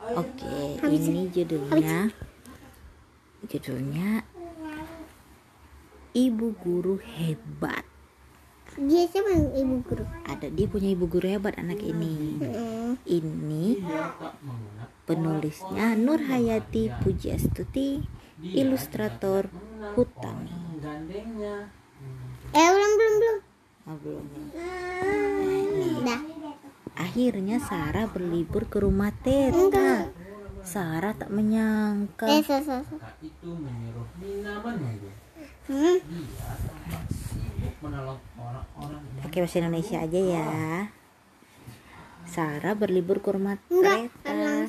Oke, ini judulnya judulnya Ibu Guru Hebat. Dia siapa ibu guru? Ada dia punya ibu guru hebat anak ini. Ini penulisnya Nur Hayati Pujastuti, ilustrator Hutami. Eh belum belum belum. Oh, belum. Udah. Akhirnya Sarah berlibur ke rumah Teta. Sarah tak menyangka Eh so so so. itu menyuruh Nina menunggu. Hmm. Dia tampak sibuk menolong orang-orang yang pakai bahasa Indonesia aja ya. Sarah berlibur ke rumah Enggak. Teta.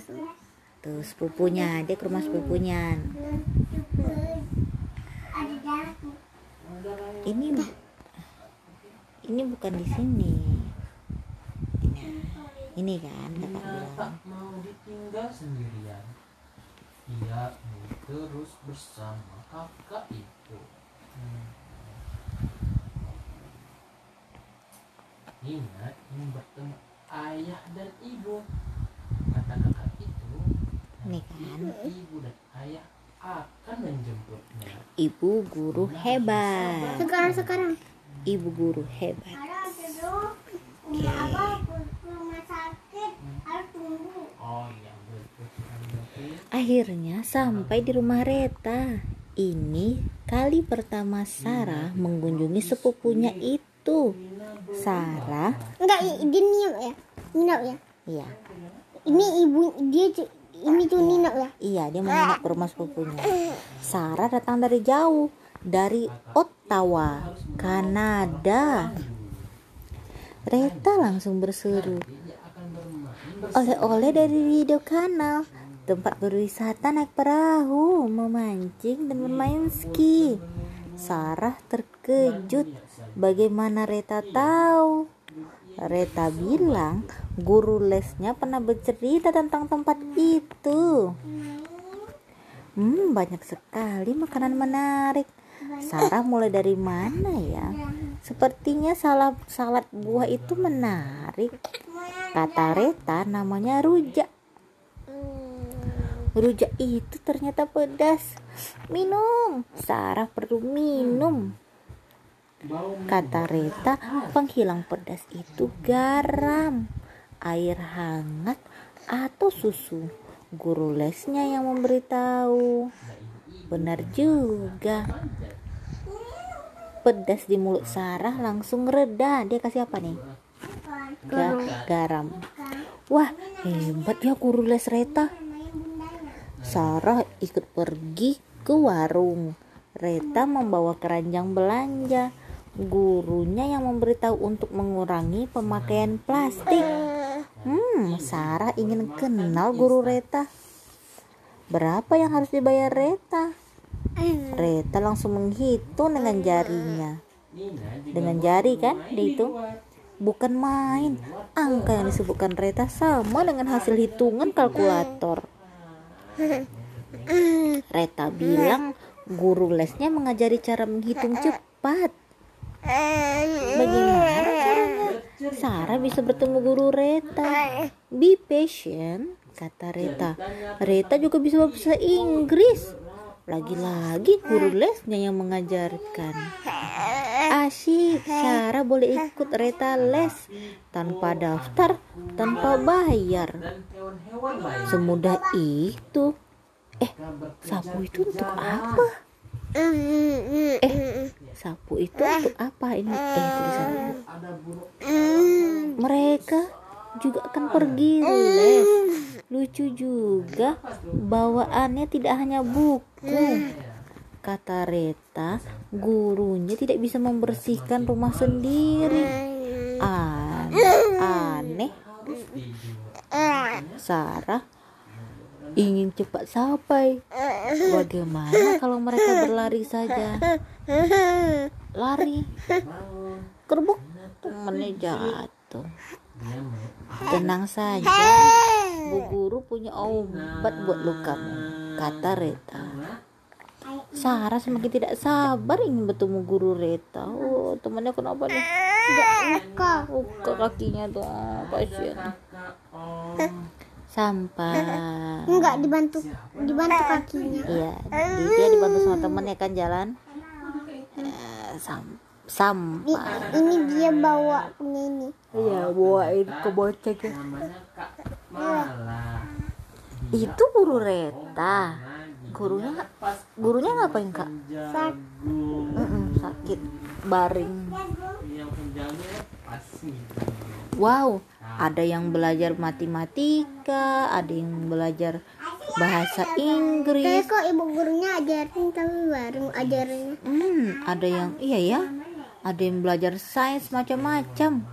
Tuh sepupunya, dia ke rumah sepupunya. Ini ini bukan di sini. Ini, kan kakak Nina bilang. tak mau ditinggal sendirian. Ia ingin terus bersama kakak itu. Hmm. Nina ingin bertemu ayah dan ibu. Kata kakak itu, Ini kan ibu dan ayah akan menjemputnya. ibu guru hebat. Sekarang sekarang. Ibu guru hebat. Oh iya. Akhirnya sampai di rumah Reta. Ini kali pertama Sarah mengunjungi sepupunya itu. Sarah, Enggak, i- dia Nino ya. Nino ya. iya, Ini ibu dia ini tuh Nino ya. iya dia menginap ke rumah sepupunya. Sarah datang dari jauh, dari Ottawa, Kanada. Reta langsung berseru, oleh-oleh dari video kanal, tempat berwisata naik perahu, memancing dan bermain ski. Sarah terkejut, bagaimana Reta tahu? Reta bilang guru lesnya pernah bercerita tentang tempat itu. Hmm, banyak sekali makanan menarik. Sarah mulai dari mana ya? Sepertinya salad salad buah itu menarik. Kata Reta namanya rujak. Rujak itu ternyata pedas. Minum. Sarah perlu minum. Kata Reta, penghilang pedas itu garam, air hangat, atau susu. Guru lesnya yang memberitahu. Benar juga. Pedas di mulut Sarah langsung reda. Dia kasih apa nih? Ga- garam. Wah, hebat ya guru les Reta. Sarah ikut pergi ke warung. Reta membawa keranjang belanja. Gurunya yang memberitahu untuk mengurangi pemakaian plastik. Hmm, Sarah ingin kenal guru Reta. Berapa yang harus dibayar Reta? Reta langsung menghitung dengan jarinya. Dengan jari kan dia itu? Bukan main. Angka yang disebutkan Reta sama dengan hasil hitungan kalkulator. Reta bilang guru lesnya mengajari cara menghitung cepat. Bagaimana caranya? Sarah bisa bertemu guru Reta. Be patient, kata Reta. Reta juga bisa bahasa Inggris. Lagi-lagi guru lesnya yang mengajarkan. Asyik, Sarah boleh ikut Reta les tanpa daftar, tanpa bayar. Semudah itu. Eh, sapu itu untuk apa? Eh, sapu itu untuk apa ini? Eh, tulisannya. burung Mereka juga akan pergi les. Lucu juga, bawaannya tidak hanya buku. Kata Reta, gurunya tidak bisa membersihkan rumah sendiri. Aneh, aneh. Sarah ingin cepat sampai. Bagaimana kalau mereka berlari saja? Lari. Kerbuk temennya jatuh. Tenang saja, Bu Guru punya obat buat lukamu, kata Reta. Sarah semakin tidak sabar ingin bertemu guru Reta. Oh, temannya kenapa nih? Luka. Luka kakinya tuh, ah, om sampah Enggak dibantu dibantu kakinya. iya di- dia dibantu sama temennya kan jalan Eh, sam Di- sampah ini dia bawa punya ini. iya bawain ke bocah ya. namanya kak malah. Itu guru Reta. Gurunya gurunya ngapain kak? Mm-mm, sakit baring. Wow ada yang belajar matematika ada yang belajar bahasa Tapi Inggris. Kok ibu gurunya ajarin tapi baru ajarinnya. hmm ada yang iya ya ada yang belajar sains macam-macam.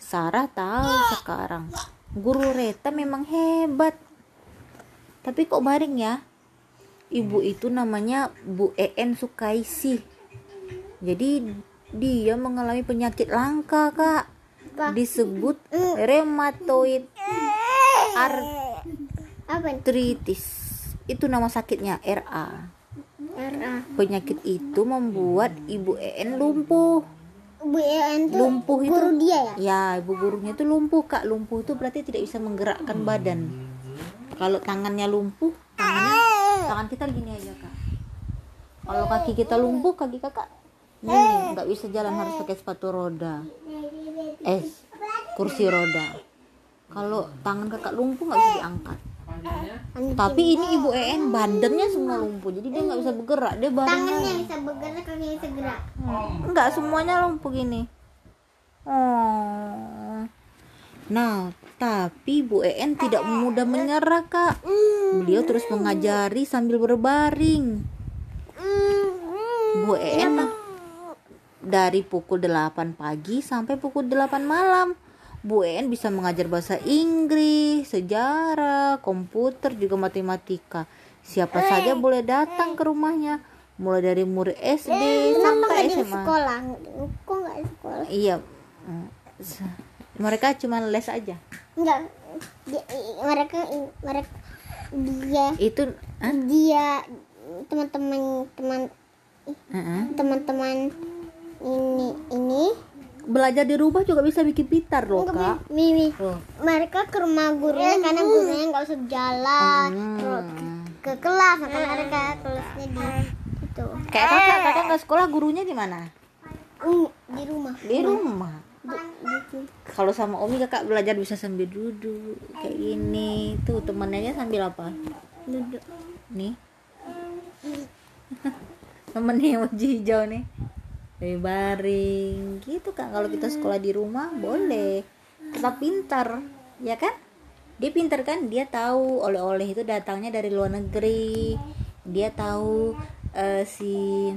Sarah tahu sekarang. Guru Reta memang hebat. Tapi kok baring ya? Ibu itu namanya Bu En Sukaisi. Jadi dia mengalami penyakit langka kak. Disebut rheumatoid Apa? nih? arthritis itu nama sakitnya RA. Penyakit itu membuat ibu En lumpuh. Bu En tuh lumpuh itu guru dia ya? ya ibu gurunya itu lumpuh kak. Lumpuh itu berarti tidak bisa menggerakkan badan. Kalau tangannya lumpuh tangannya tangan kita gini aja kak. Kalau kaki kita lumpuh kaki kakak ini nggak bisa jalan harus pakai sepatu roda. Eh kursi roda. Kalau tangan kakak lumpuh nggak bisa diangkat tapi ini ibu En badannya semua lumpuh jadi dia nggak bisa bergerak dia badannya Tangannya bisa bergerak, kakinya bisa gerak. Enggak semuanya lumpuh gini. Oh. Nah, tapi Bu En tidak mudah menyerah, Kak. Beliau terus mengajari sambil berbaring. Bu En dari pukul 8 pagi sampai pukul 8 malam. Bu En bisa mengajar bahasa Inggris, sejarah, komputer, juga matematika. Siapa saja boleh datang ke rumahnya, mulai dari murid SD Kenapa sampai SMA. sekolah? Kok nggak sekolah? Iya. Mm, Mereka cuma les aja. Enggak. Dia, mereka mereka dia Itu Hah? dia teman-teman teman teman-teman ini ini Belajar di rumah juga bisa bikin pintar loh, Kak. Mimi Loh. mereka ke rumah gurunya karena gurunya nggak usah jalan terus Hmm. ke kelas makanya mereka kelasnya di itu Kayak kakak, kakak nggak sekolah gurunya di mana? Mm, di rumah Di rumah. Di- Kalau sama Omi kakak belajar bisa sambil duduk kayak gini. Tuh temennya sambil apa? duduk Nih. Temennya yang wajah hijau nih. Dari baring. Gitu kan kalau kita sekolah di rumah boleh. Tetap pintar ya kan? Dia pintar kan? Dia tahu oleh-oleh itu datangnya dari luar negeri. Dia tahu eh, si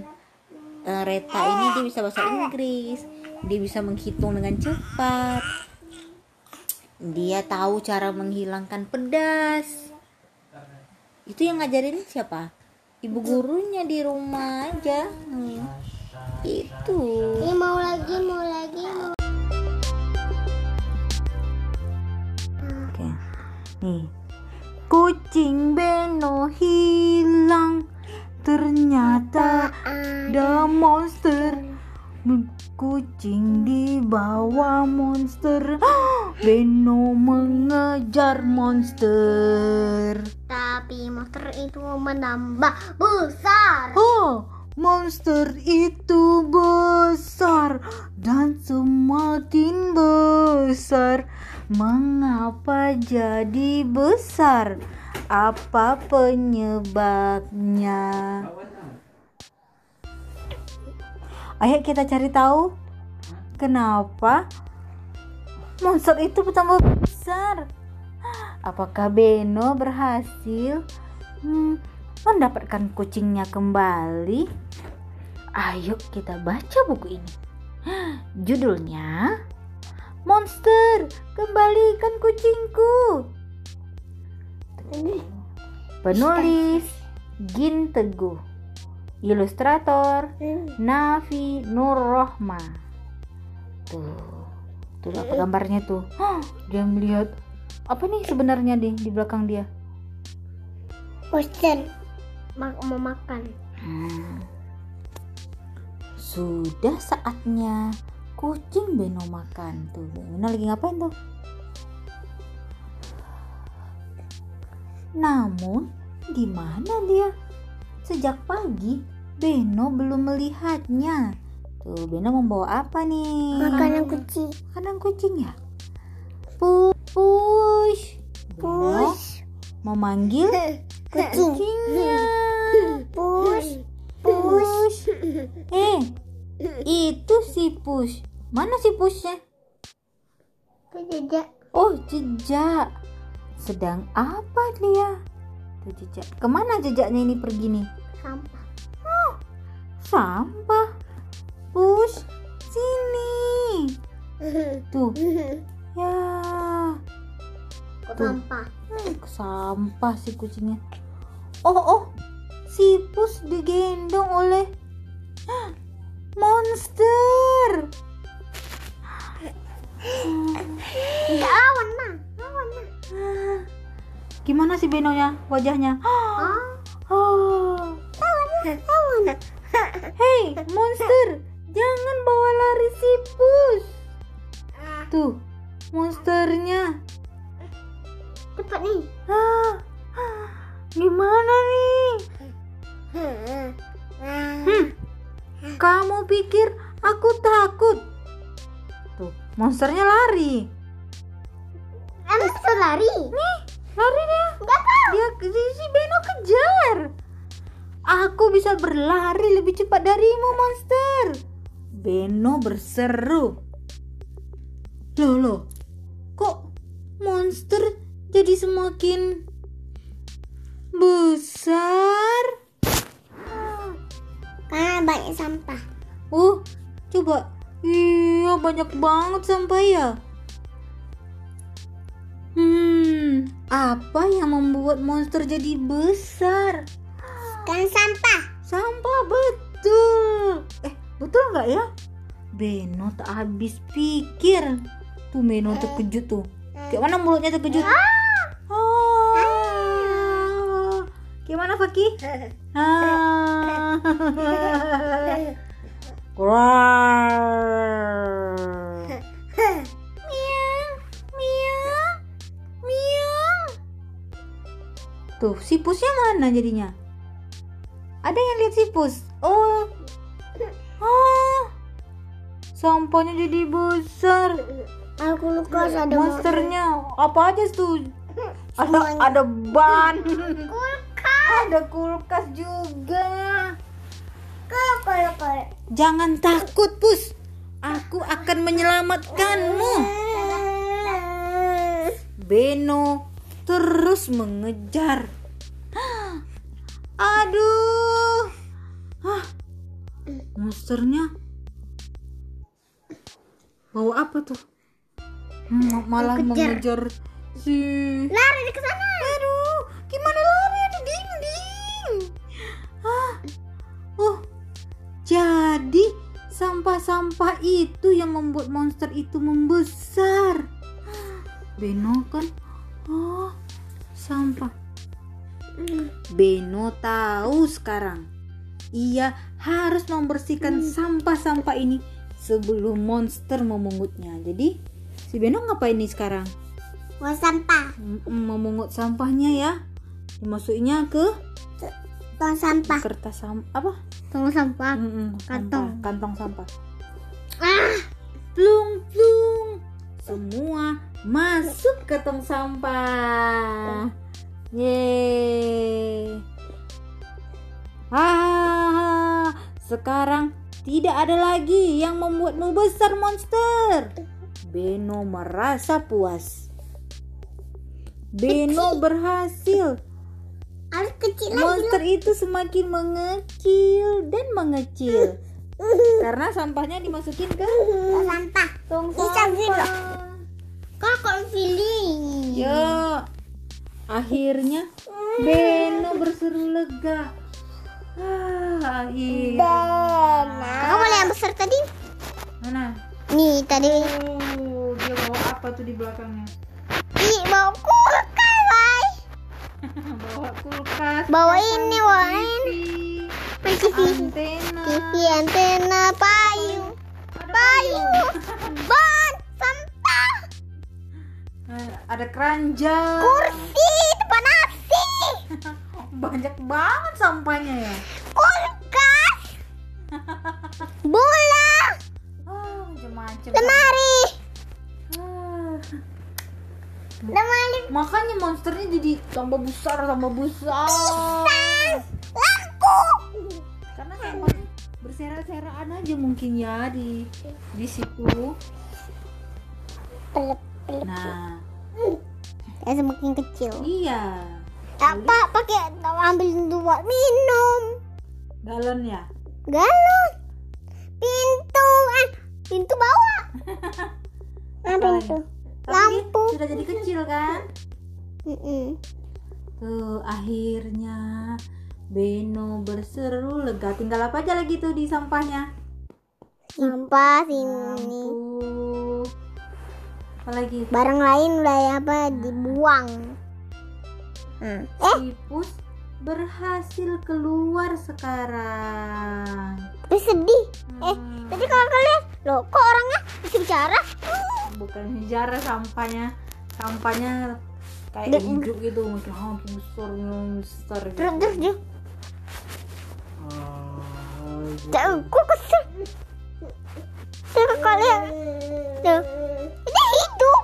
eh, Reta ini dia bisa bahasa Inggris. Dia bisa menghitung dengan cepat. Dia tahu cara menghilangkan pedas. Itu yang ngajarin siapa? Ibu gurunya di rumah aja. Hmm. Itu ini mau lagi mau lagi mau Oke. Nih. Kucing Beno hilang. Ternyata ada monster. Kucing dibawa monster. Beno mengejar monster. tapi monster itu menambah besar Oh, monster itu besar dan semakin besar. Mengapa jadi besar? Apa penyebabnya? Ayo kita cari tahu kenapa monster itu bertambah besar. Apakah Beno berhasil hmm, mendapatkan kucingnya kembali? Ayo kita baca buku ini. Judulnya Monster, kembalikan kucingku. Penulis Gin Teguh. Ilustrator Nafi Nurrohma. Tuh. Tuh apa gambarnya tuh? Dia melihat apa nih sebenarnya di di belakang dia? poster Ma- mau makan Hmm. Sudah saatnya kucing Beno makan tuh. Beno lagi ngapain tuh? Namun, di mana dia? Sejak pagi, Beno belum melihatnya. Tuh, Beno membawa apa nih? Makanan kucing. Makanan kucing ya? Pu- Push. Beno Push. memanggil Kucing. kucingnya. Push. Mana si Pushnya? Kejejak. Oh, jejak. Sedang apa dia? Tuh jejak. Ke mana jejaknya ini pergi nih? Sampah. Sampah. Push, sini. Tuh, ya. Tuh. sampah? Hmm, sampah si kucingnya. Oh, oh. Si Push digendong oleh monster. Enggak awan mah. Awan mah. Ah, Gimana sih Benonya wajahnya? Ah. Oh. Awan. Awan. Hei, monster, jangan bawa lari si Push. Tuh, monsternya. Cepat nih. Ah, ah, gimana nih? Hmm, kamu pikir aku takut? Tuh, monsternya lari. Bisa lari? Nih, lari dia. Dia si si Beno kejar. Aku bisa berlari lebih cepat darimu, monster. Beno berseru. Loh, loh. Kok monster jadi semakin besar? Karena banyak sampah. Oh, coba. Iya, banyak banget sampah ya. Hmm, apa yang membuat monster jadi besar? Kan sampah. Sampah betul. Eh, betul nggak ya? Beno tak habis pikir. Tuh Beno terkejut tuh. Kayak mana mulutnya terkejut? Ah. Gimana Faki? Ah. Tuh, si pusnya mana jadinya? Ada yang lihat si pus? Oh, ah, sampahnya jadi besar. Aku luka ada Monsternya apa aja tuh? Ada ada ban. Ada kulkas juga. Kalau kalau kalau. Jangan takut, Pus. Aku akan menyelamatkanmu. Beno terus mengejar. Aduh. Hah. Monsternya bawa apa tuh? Hmm, malah mengejar si Lari ke sana. Jadi sampah-sampah itu yang membuat monster itu membesar. Beno kan, oh, sampah. Beno tahu sekarang. Ia harus membersihkan sampah-sampah ini sebelum monster memungutnya. Jadi, si Beno ngapain nih sekarang? Mau sampah. Memungut sampahnya ya dimasukinnya ke Tong sampah. kertas sam apa? Tong sampah. Mm-mm, Kantong. sampah, kantong sampah. Ah. plung plung semua masuk ke tong sampah. Yeay. Ah sekarang tidak ada lagi yang membuatmu besar monster. Beno merasa puas. Beno berhasil Harus kecil lagi. monster itu semakin mengecil dan mengecil karena sampahnya dimasukin ke Tong sampah. tong sampah. Kok feeling? Ya, akhirnya Beno berseru lega. Ah, akhirnya. Kamu boleh yang besar tadi? Mana? Nih tadi. Oh, dia bawa apa tuh di belakangnya? Ih, bawa Bay. bawa kulkas. Bawa ini, bawa ini. Antena. TV, antena, payung. Payung. Ban, sampah. Eh, Ada keranjang. Kursi, tempat nasi. banyak banget sampahnya ya. kulkas bola macam-macam. Ah. lemari Makanya monsternya jadi tambah besar, tambah besar. lampu. Karena sampahnya berserakan aja mungkin ya di di situ. pelep pelep Nah, ya semakin kecil. Iya. apa pakai ambil dua minum. Galon ya. galon. Pintu eh pintu bawah. Ah Apa pintu Tapi Lampu. sudah jadi kecil kan? Mm-mm. Tuh, akhirnya Beno berseru lega. Tinggal apa aja lagi tuh di sampahnya? sampah sini Lampu. Apa lagi? barang lain udah ya apa dibuang Hmm. eh Sipus berhasil keluar sekarang. tapi sedih eh Hmm, tadi kalau kalian loh kok orangnya bisa bicara bukan bicara sampahnya. Sampahnya kayak Dan- hidup gitu, besar, makin besar gitu. terus terus dia. Jangan, kok kesel Tuh kalian Tuh Dia hidup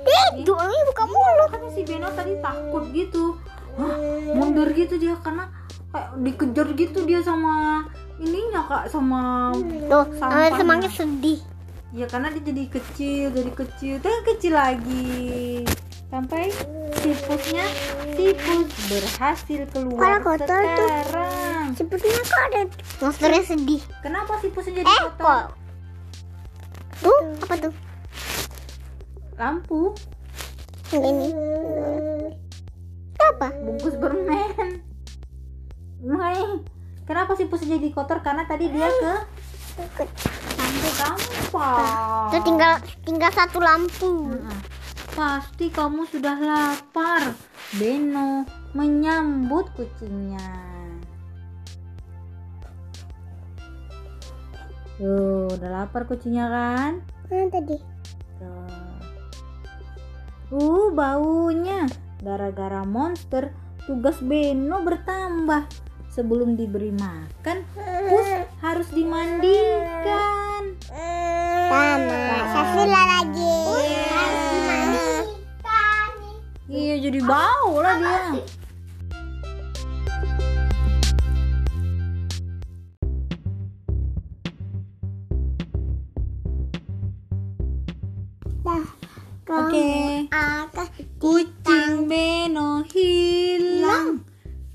Dia hidup Ini buka mulut Makanya si Beno tadi takut gitu Hah, mundur gitu dia karena kayak dikejar gitu dia sama ininya kak sama Tuh Sampahnya. semakin sedih ya karena dia jadi kecil jadi kecil. Dan kecil lagi. Sampai sipusnya sipus berhasil keluar Kalau kotor tuh. sekarang. Sepertinya kok ada Monsternya sedih? Kenapa sipusnya jadi Eh kotor? kok? Tuh apa tuh? Lampu. Yang ini. Apa? Bungkus permen Mai, kenapa sipusnya jadi kotor? Karena tadi dia ke lampu sampah Tuh tinggal tinggal satu lampu. Pasti kamu sudah lapar. Beno menyambut kucingnya. Tuh, udah lapar kucingnya kan? Mana tadi Tuh. Uh, baunya. Gara-gara monster, tugas Beno bertambah. Sebelum diberi makan, Pus harus dimandikan. Sama Sasila lagi Harus dimandikan Iya, jadi bau lah dia. Dah Oke. Akan Kucing Beno.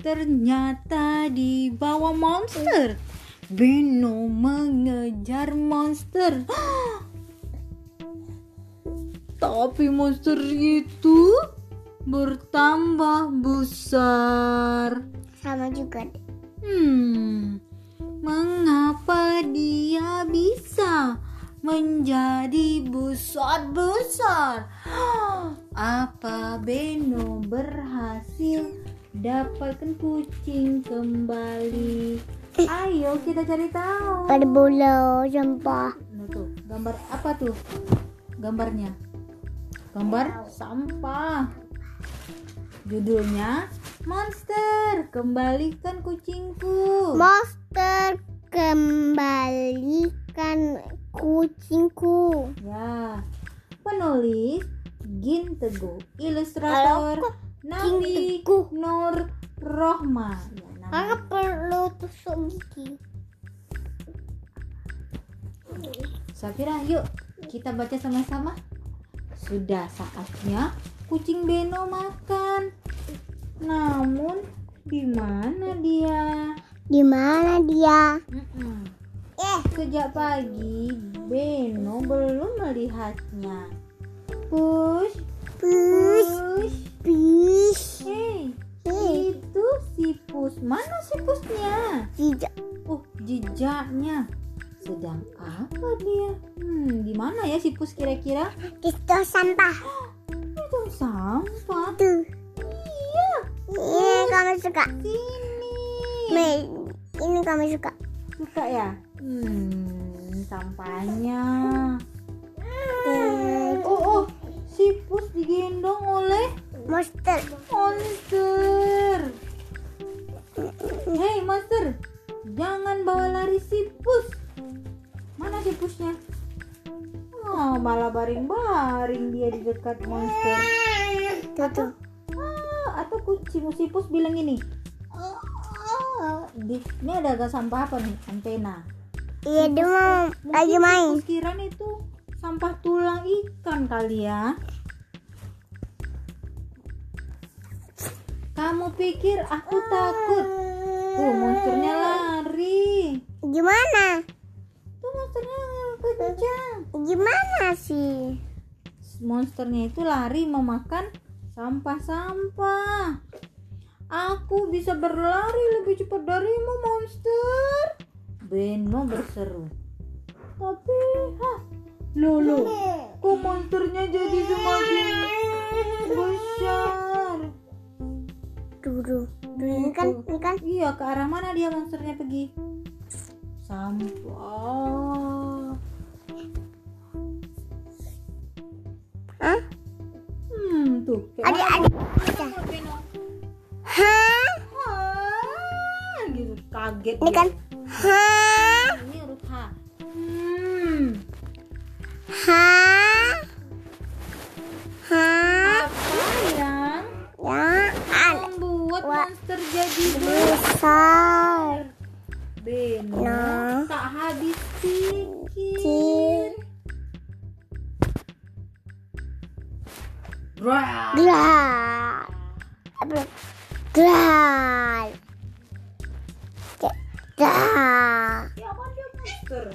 Ternyata dibawa monster. Beno mengejar monster. Tapi monster itu bertambah besar. Sama juga Hmm, mengapa dia bisa menjadi besar-besar? Apa Beno berhasil dapatkan kucing kembali? Ayo kita cari tahu. Pada bola sampah Nah, tuh, gambar apa tuh? Gambarnya. Gambar sampah. Judulnya Monster, kembalikan kucingku. Monster kembalikan kucingku Ya, penulis Gin Teguh, ilustrator Halo, Nabi Teguh? Nur Rohma. Ya, Kakak perlu tusuk gigi Safira, yuk kita baca sama-sama. Sudah saatnya kucing Beno makan. Namun di mana dia? Di mana dia? Mm-mm. Eh, Sejak pagi Beno belum melihatnya. Push, push, push. Push. Hei, Hei. itu sipus. Mana sipusnya? Tidak. Oh, jejaknya. Sedang apa dia? Hmm, di mana ya sipus kira-kira? Di situ sampah. Itu sampah. Tuh. Iya, Ini kamu suka. sini. Me- ini kamu suka. Suka ya? Hmm, sampahnya. Hmm, Oh, oh, sipus digendong oleh monster. Monster. Hey monster. Jangan bawa lari si pus mana si pusnya oh malah baring-baring dia di dekat monster. Atau ah, atau kucing si pus bilang ini. Di, ini ada agak sampah apa nih? Antena. Iya dia mau lagi main. pus kira itu sampah tulang ikan kali ya. Kamu pikir aku takut? Tuh monsternya lari. Gimana? Tuh monsternya kencang. Gimana sih? Monsternya itu lari memakan sampah-sampah. Aku bisa berlari lebih cepat darimu, monster. Beno berseru. Tapi, hah, Lolo, kok monsternya jadi semakin besar? Dulu. Ini kan, ini kan. Iya, ke arah mana dia monsternya pergi? Sampah. Hah? Hmm, tuh. Adik, adik. Hah? Hah, gitu kaget Ini kan. Hah? ini huruf H hmm? Hah? Membuat Wah. monster jadi besar. Beno Nah. tak habis pikir? Gelar. Gelar. ya apa dia monster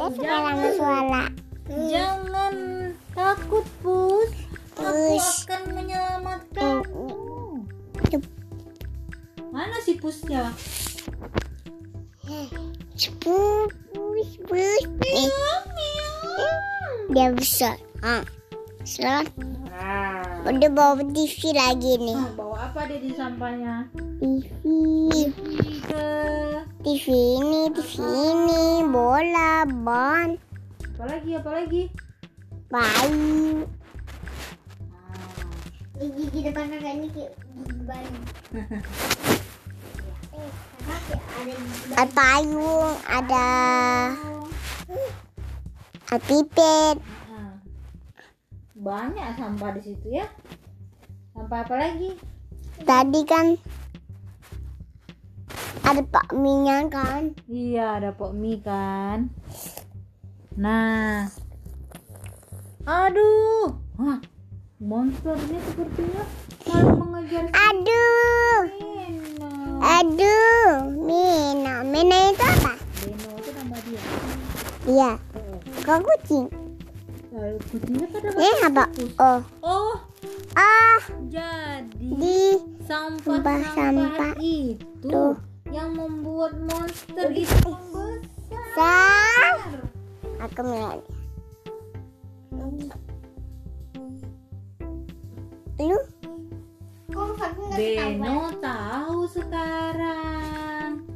Suka lama suara. jangan takut pus aku Pus. akan menyelamatkanmu mana si pusnya bus, bus. Eh, dia besar. Ah, selamat. Ah. Udah bawa TV lagi nih. Ah, bawa apa dia di sampahnya? TV, Ke TV ini, TV ini, bola, ban, apa lagi? Apa lagi? bayi. Ah. Gigi depan kakak ini kayak gigi bayi. Ada payung, ada ada pipet, Ah. Banyak sampah di situ ya. Sampah apa lagi? Tadi kan ada pak minyak kan? Iya, ada pok mie kan. Nah. Aduh. Wah, monsternya sepertinya malah mengejar Aduh, Beno. aduh, Mina, Mina itu apa? Beno itu nama dia. Iya, kok kucing? lalu kucingnya kan ada Ini apa? Oh, Oh, ah, jadi di sampah-sampah sampah itu tuh. Yang membuat monster itu membesar. sar. Aku melihat. Lu? Beno tahu sekarang.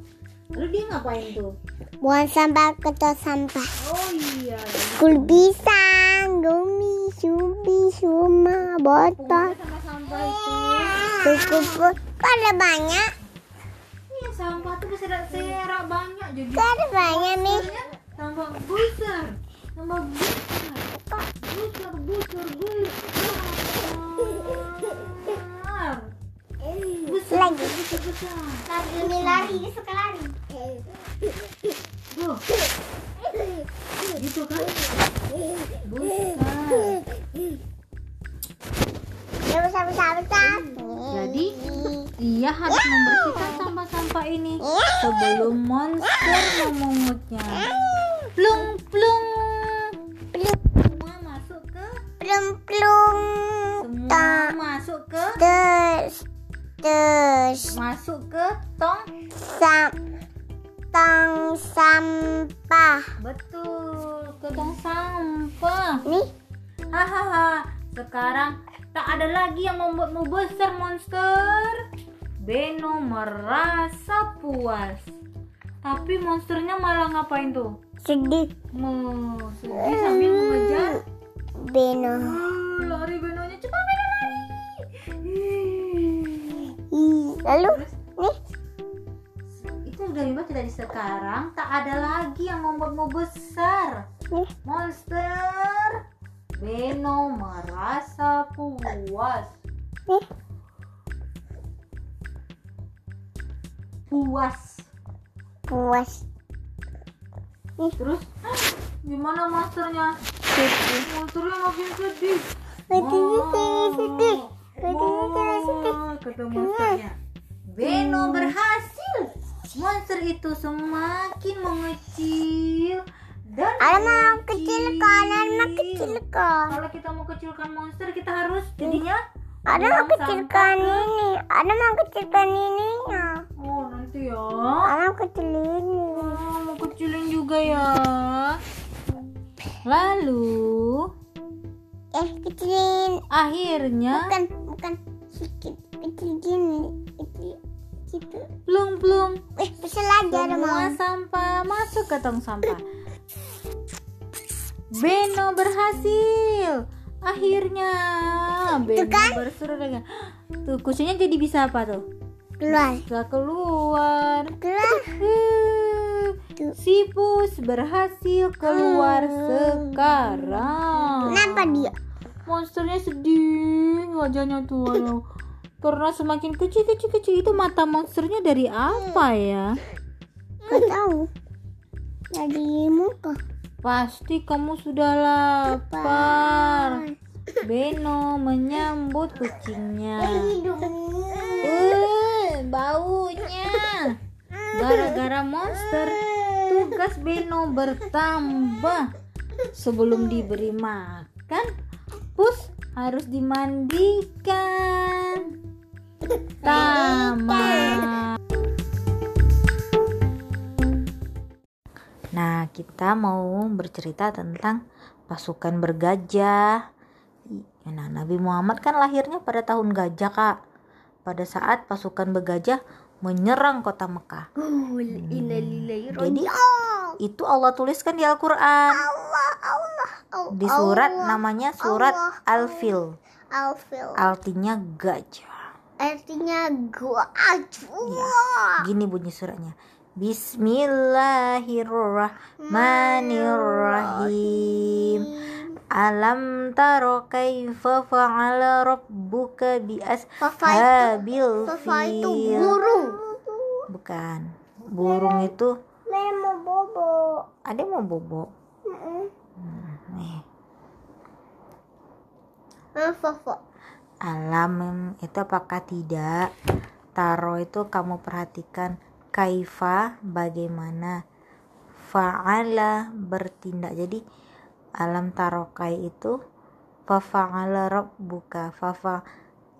Lalu dia ngapain tuh? Buang sampah ke tempat sampah. Oh iya, Kul pisang, gumi, subi, suma, botol, kumpulnya sama sampah itu. kuku Kok ada banyak? Iya, sampah tuh berserak-serak banyak jadi. Ada banyak nih? tambah besar, tambah besar, besar, besar, besar. Besar, Lagi. besar, besar. Lari, lari, dia suka lari. Tuh, gitu kan? Besar. Jadi, Dia harus membersihkan sampah-sampah ini sebelum monster memungutnya. Plung plung. Semua masuk ke Plung plung. semua Terus masuk ke tong sam tong sampah. betul ke tong sampah Nih, hahaha sekarang tak ada lagi yang membuatmu besar monster. Beno merasa puas. Tapi monsternya malah ngapain tuh? Sedih. Mau sedih sambil mengejar Beno. Ah, lari Benonya cepat Beno lari. Lalu? Terus? Nih? Itu udah dibaca dari sekarang. Tak ada lagi yang membuatmu besar. Monster Beno merasa puas. Puas. Puas. terus gimana monsternya Sedih. monsternya makin sedih Sedih, sedih, sedih. Mau, sedih. kata monsternya Beno berhasil. Monster itu semakin mengecil dan Ada mau kecilkan, ada mau kecilkan. kalau kita mau kecilkan monster kita harus jadinya Ada mau kecilkan ini. Ada mau kecilkan ininya. oh nanti ya Ada mau kecil ini. Oh, mau kecilin juga ya lalu Eh, kecilin. akhirnya Bukan, bukan sedikit. Kecil gini. Kecil gitu. plung plung Eh, bisa aja ada mau. semua sampah masuk ke tong sampah Beno berhasil akhirnya Beno kan? berseru dengan tuh kucingnya jadi bisa apa tuh Keluar. bisa keluar Keluar. Huh, si pus berhasil keluar sekarang Kenapa dia? monsternya sedih wajahnya tuh aduh. karena semakin kecil kecil kecil itu mata monsternya dari apa ya Gak tahu. Dari muka. Pasti kamu sudah lapar. Beno menyambut kucingnya. Uh, baunya. Gara-gara monster tugas Beno bertambah. Sebelum diberi makan pus harus dimandikan. Tamat Nah, kita mau bercerita tentang pasukan bergajah. Nah, Nabi Muhammad kan lahirnya pada tahun gajah, Kak. Pada saat pasukan bergajah menyerang kota Mekah. Jadi itu Allah tuliskan di Al-Qur'an. Allah, Allah, Allah. Di surat namanya surat Al-Fil. Alfil. Artinya gajah. Artinya gua aja. Gini bunyi suratnya. Bismillahirrahmanirrahim. Alam taro kaifa fa'ala rabbuka bi ashabil Fafa itu fil. burung. Bukan. Burung itu Memo bobo. ada mau bobo. Hmm, nih. Fafa. Alam itu apakah tidak? Taro itu kamu perhatikan kaifa bagaimana fa'ala bertindak. Jadi alam tarokai itu fa fa'ala rabbuka fa fa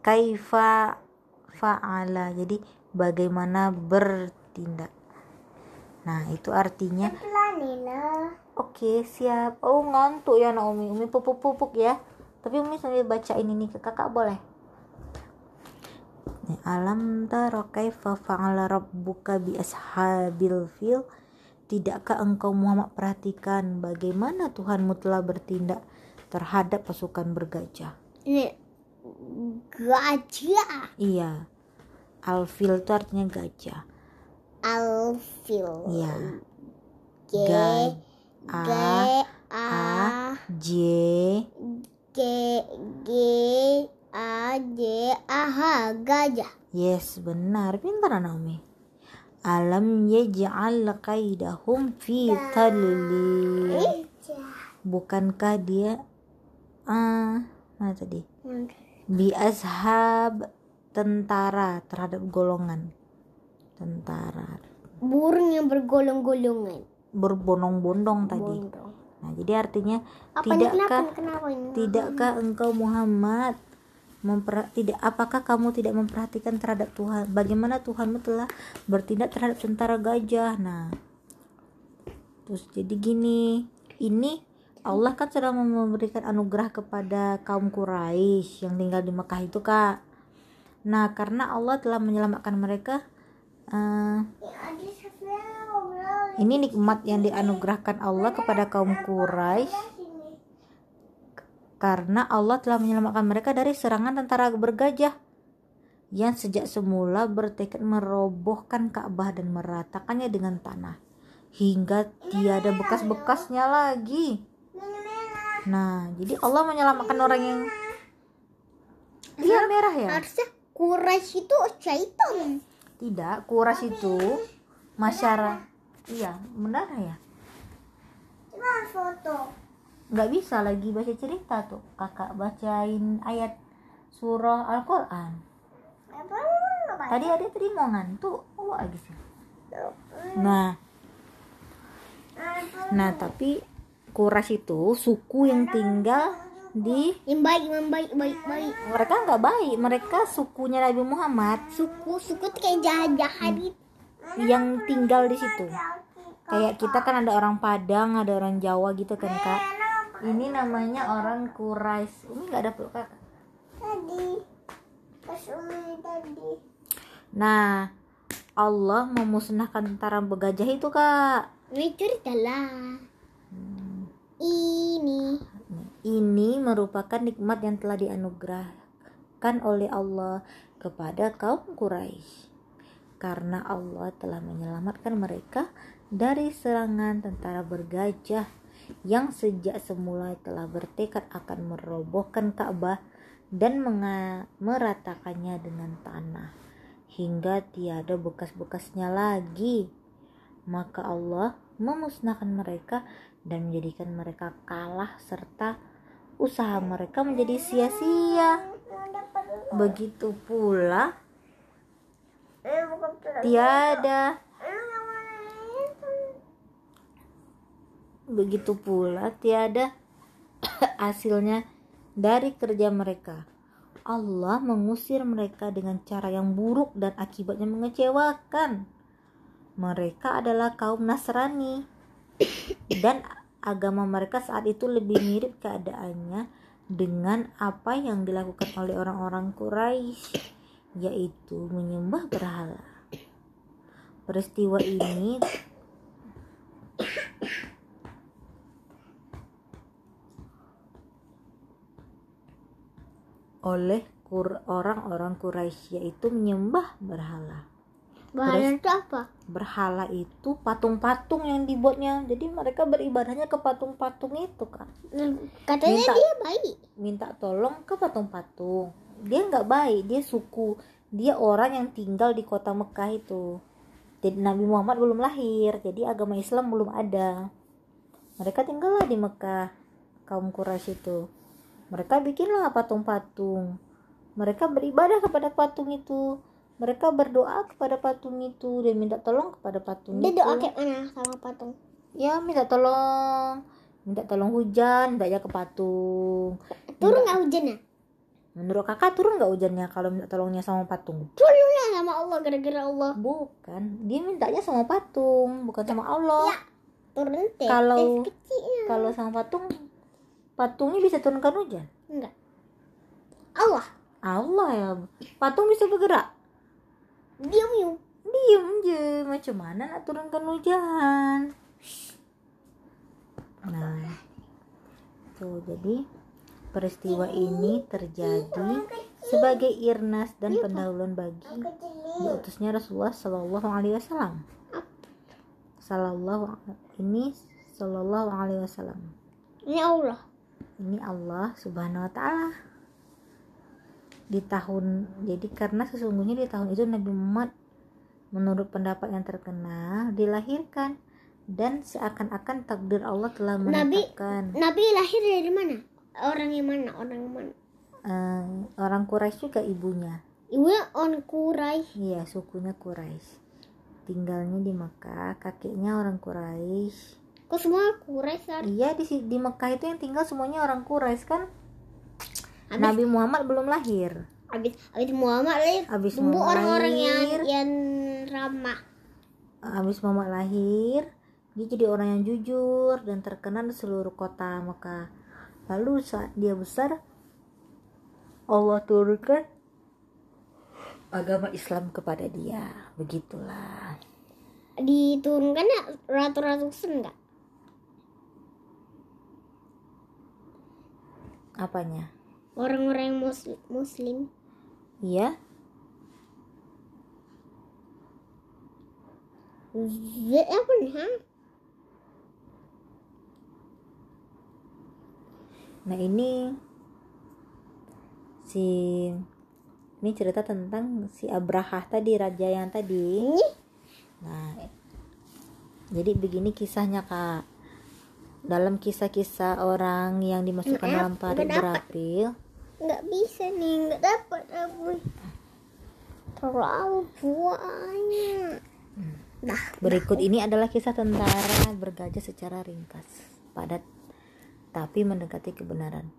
kaifa fa'ala. Jadi bagaimana bertindak. Nah, itu artinya. Oke, siap. Oh, ngantuk ya Naomi. Umi pupuk-pupuk ya. Tapi Umi sambil bacain ini ke kakak boleh? Nih, alam taro kaifa fa'ala rabbuka bi ashabil fil? Tidakkah engkau Muhammad perhatikan bagaimana Tuhanmu telah bertindak terhadap pasukan bergajah? Ini gajah. Iya. Alfil itu artinya gajah. Alfil. Iya. G Ga- G A A J G G A J A H gajah. Yes, benar. Pintar Naomi. Alam yaj'al kaidahum fi tadlil. Bukankah dia ah mana tadi? Bi ashab tentara terhadap golongan tentara Burung yang bergolong-golongan. berbondong-bondong tadi. Bondong. Nah, jadi artinya Apa ini kenapa? tidakkah Kenapa ini? tidakkah engkau Muhammad memper tidak apakah kamu tidak memperhatikan terhadap Tuhan? Bagaimana Tuhanmu telah bertindak terhadap tentara gajah? Nah terus jadi gini ini Allah kan sudah memberikan anugerah kepada kaum Quraisy yang tinggal di Mekah itu kak. Nah karena Allah telah menyelamatkan mereka eh, ini nikmat yang dianugerahkan Allah kepada kaum Quraisy karena Allah telah menyelamatkan mereka dari serangan tentara bergajah yang sejak semula bertekad merobohkan Ka'bah dan meratakannya dengan tanah hingga tiada bekas-bekasnya lagi. Nah, jadi Allah menyelamatkan orang yang dia merah ya? Harusnya Quraisy itu syaitan. Tidak, Quraisy itu masyarakat. Iya, benar ya? Coba foto. Nggak bisa lagi baca cerita tuh. Kakak bacain ayat surah Al-Quran. Tadi ada tadi mau ngantuk. Oh lagi sih. Nah. Nah tapi Kuras itu suku yang tinggal di Yang baik, yang baik, baik, baik. mereka nggak baik. Mereka sukunya Nabi Muhammad. Suku, suku tuh kayak jahat-jahat. Gitu. yang tinggal di situ. Kayak kita kan ada orang Padang ada orang Jawa gitu kan kak ini namanya orang Quraisy Umi nggak ada peluk kakak Tadi. Pas Umi tadi. Nah, Allah memusnahkan tentara bergajah itu, Kak. Ini cerita lah. Ini. Ini merupakan nikmat yang telah dianugerahkan oleh Allah kepada kaum Quraisy. Karena Allah telah menyelamatkan mereka dari serangan tentara bergajah yang sejak semula telah bertekad akan merobohkan Ka'bah dan meratakannya dengan tanah hingga tiada bekas-bekasnya lagi. Maka Allah memusnahkan mereka dan menjadikan mereka kalah serta usaha mereka menjadi sia-sia. Begitu pula tiada begitu pula tiada hasilnya dari kerja mereka. Allah mengusir mereka dengan cara yang buruk dan akibatnya mengecewakan. Mereka adalah kaum Nasrani dan agama mereka saat itu lebih mirip keadaannya dengan apa yang dilakukan oleh orang-orang Quraisy yaitu menyembah berhala. Peristiwa ini oleh orang-orang Quraisy yaitu menyembah berhala. Bahan itu apa? Berhala itu patung-patung yang dibuatnya. Jadi mereka beribadahnya ke patung-patung itu, Kak. Katanya Minta- dia baik. Minta tolong ke patung-patung. Dia nggak baik, dia suku. Dia orang yang tinggal di kota Mekah itu. Jadi Nabi Muhammad belum lahir, jadi agama Islam belum ada. Mereka tinggallah di Mekah, kaum Quraisy itu. Mereka bikinlah patung-patung. Mereka beribadah kepada patung itu. Mereka berdoa kepada patung itu dan minta tolong kepada patung Dia itu. doa kayak mana sama patung? Ya, minta tolong. Minta tolong hujan, minta ke patung. Turun nggak hujan ya? Menurut kakak turun nggak hujannya kalau minta tolongnya sama patung? Turun lah sama Allah gara-gara Allah. Bukan, dia mintanya sama patung, bukan sama Allah. Turun teh. Kalau-. Kalau sama patung, patungnya bisa turunkan hujan. Enggak. Allah. Allah ya, patung bisa bergerak. Diam yuk. Diem aja, macam mana nak turunkan hujan? Nah, tuh jadi peristiwa ini terjadi sebagai irnas dan pendahuluan bagi diutusnya Rasulullah Shallallahu Alaihi Wasallam. Sallallahu ini Shallallahu Alaihi Wasallam. Ini Allah. Ini Allah Subhanahu Wa Taala. Di tahun jadi karena sesungguhnya di tahun itu Nabi Muhammad menurut pendapat yang terkenal dilahirkan dan seakan-akan takdir Allah telah Nabi- menetapkan Nabi lahir dari mana? Orang yang mana? Orang yang mana? eh, orang Quraisy juga ibunya. Ibunya orang Quraisy. Iya, sukunya Quraisy. Tinggalnya di Mekah, kakeknya orang Quraisy. Kok semua Quraisy? Sar? Iya di di Mekah itu yang tinggal semuanya orang Quraisy kan? Habis- Nabi Muhammad belum lahir Habis habis Muhammad lahir, Habis tumbuh Muhammad orang-orang yang lahir. yang ramah. habis Muhammad lahir dia jadi orang yang jujur dan terkenal di seluruh kota Mekah lalu saat dia besar Allah turunkan agama Islam kepada dia begitulah Diturunkan ya ratu-ratusan enggak? Apanya Orang-orang yang muslim, muslim. iya apa nih? Nah ini si ini cerita tentang si Abraha tadi raja yang tadi. Nah jadi begini kisahnya kak. Dalam kisah-kisah orang yang dimasukkan Maaf, dalam parit nggak dapat. berapi, nggak bisa nih, nggak dapat aku. Terlalu banyak. Dah, berikut ini adalah kisah tentara bergajah secara ringkas, padat, tapi mendekati kebenaran.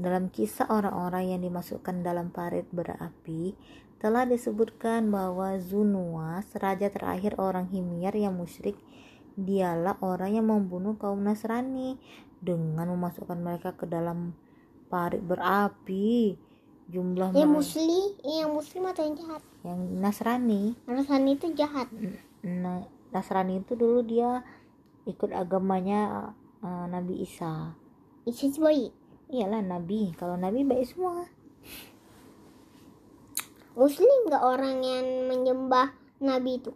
Dalam kisah orang-orang yang dimasukkan dalam parit berapi, telah disebutkan bahwa Zunuas, raja terakhir orang Himyar yang musyrik, dialah orang yang membunuh kaum Nasrani dengan memasukkan mereka ke dalam parit berapi. Jumlah yang muslim, yang muslim atau yang jahat? yang Nasrani, Alasan itu jahat. nah, Nasrani itu dulu dia ikut agamanya eh, Nabi Isa. Itu baik. Iyalah Nabi. Kalau Nabi baik semua. Muslim nggak orang yang menyembah Nabi itu?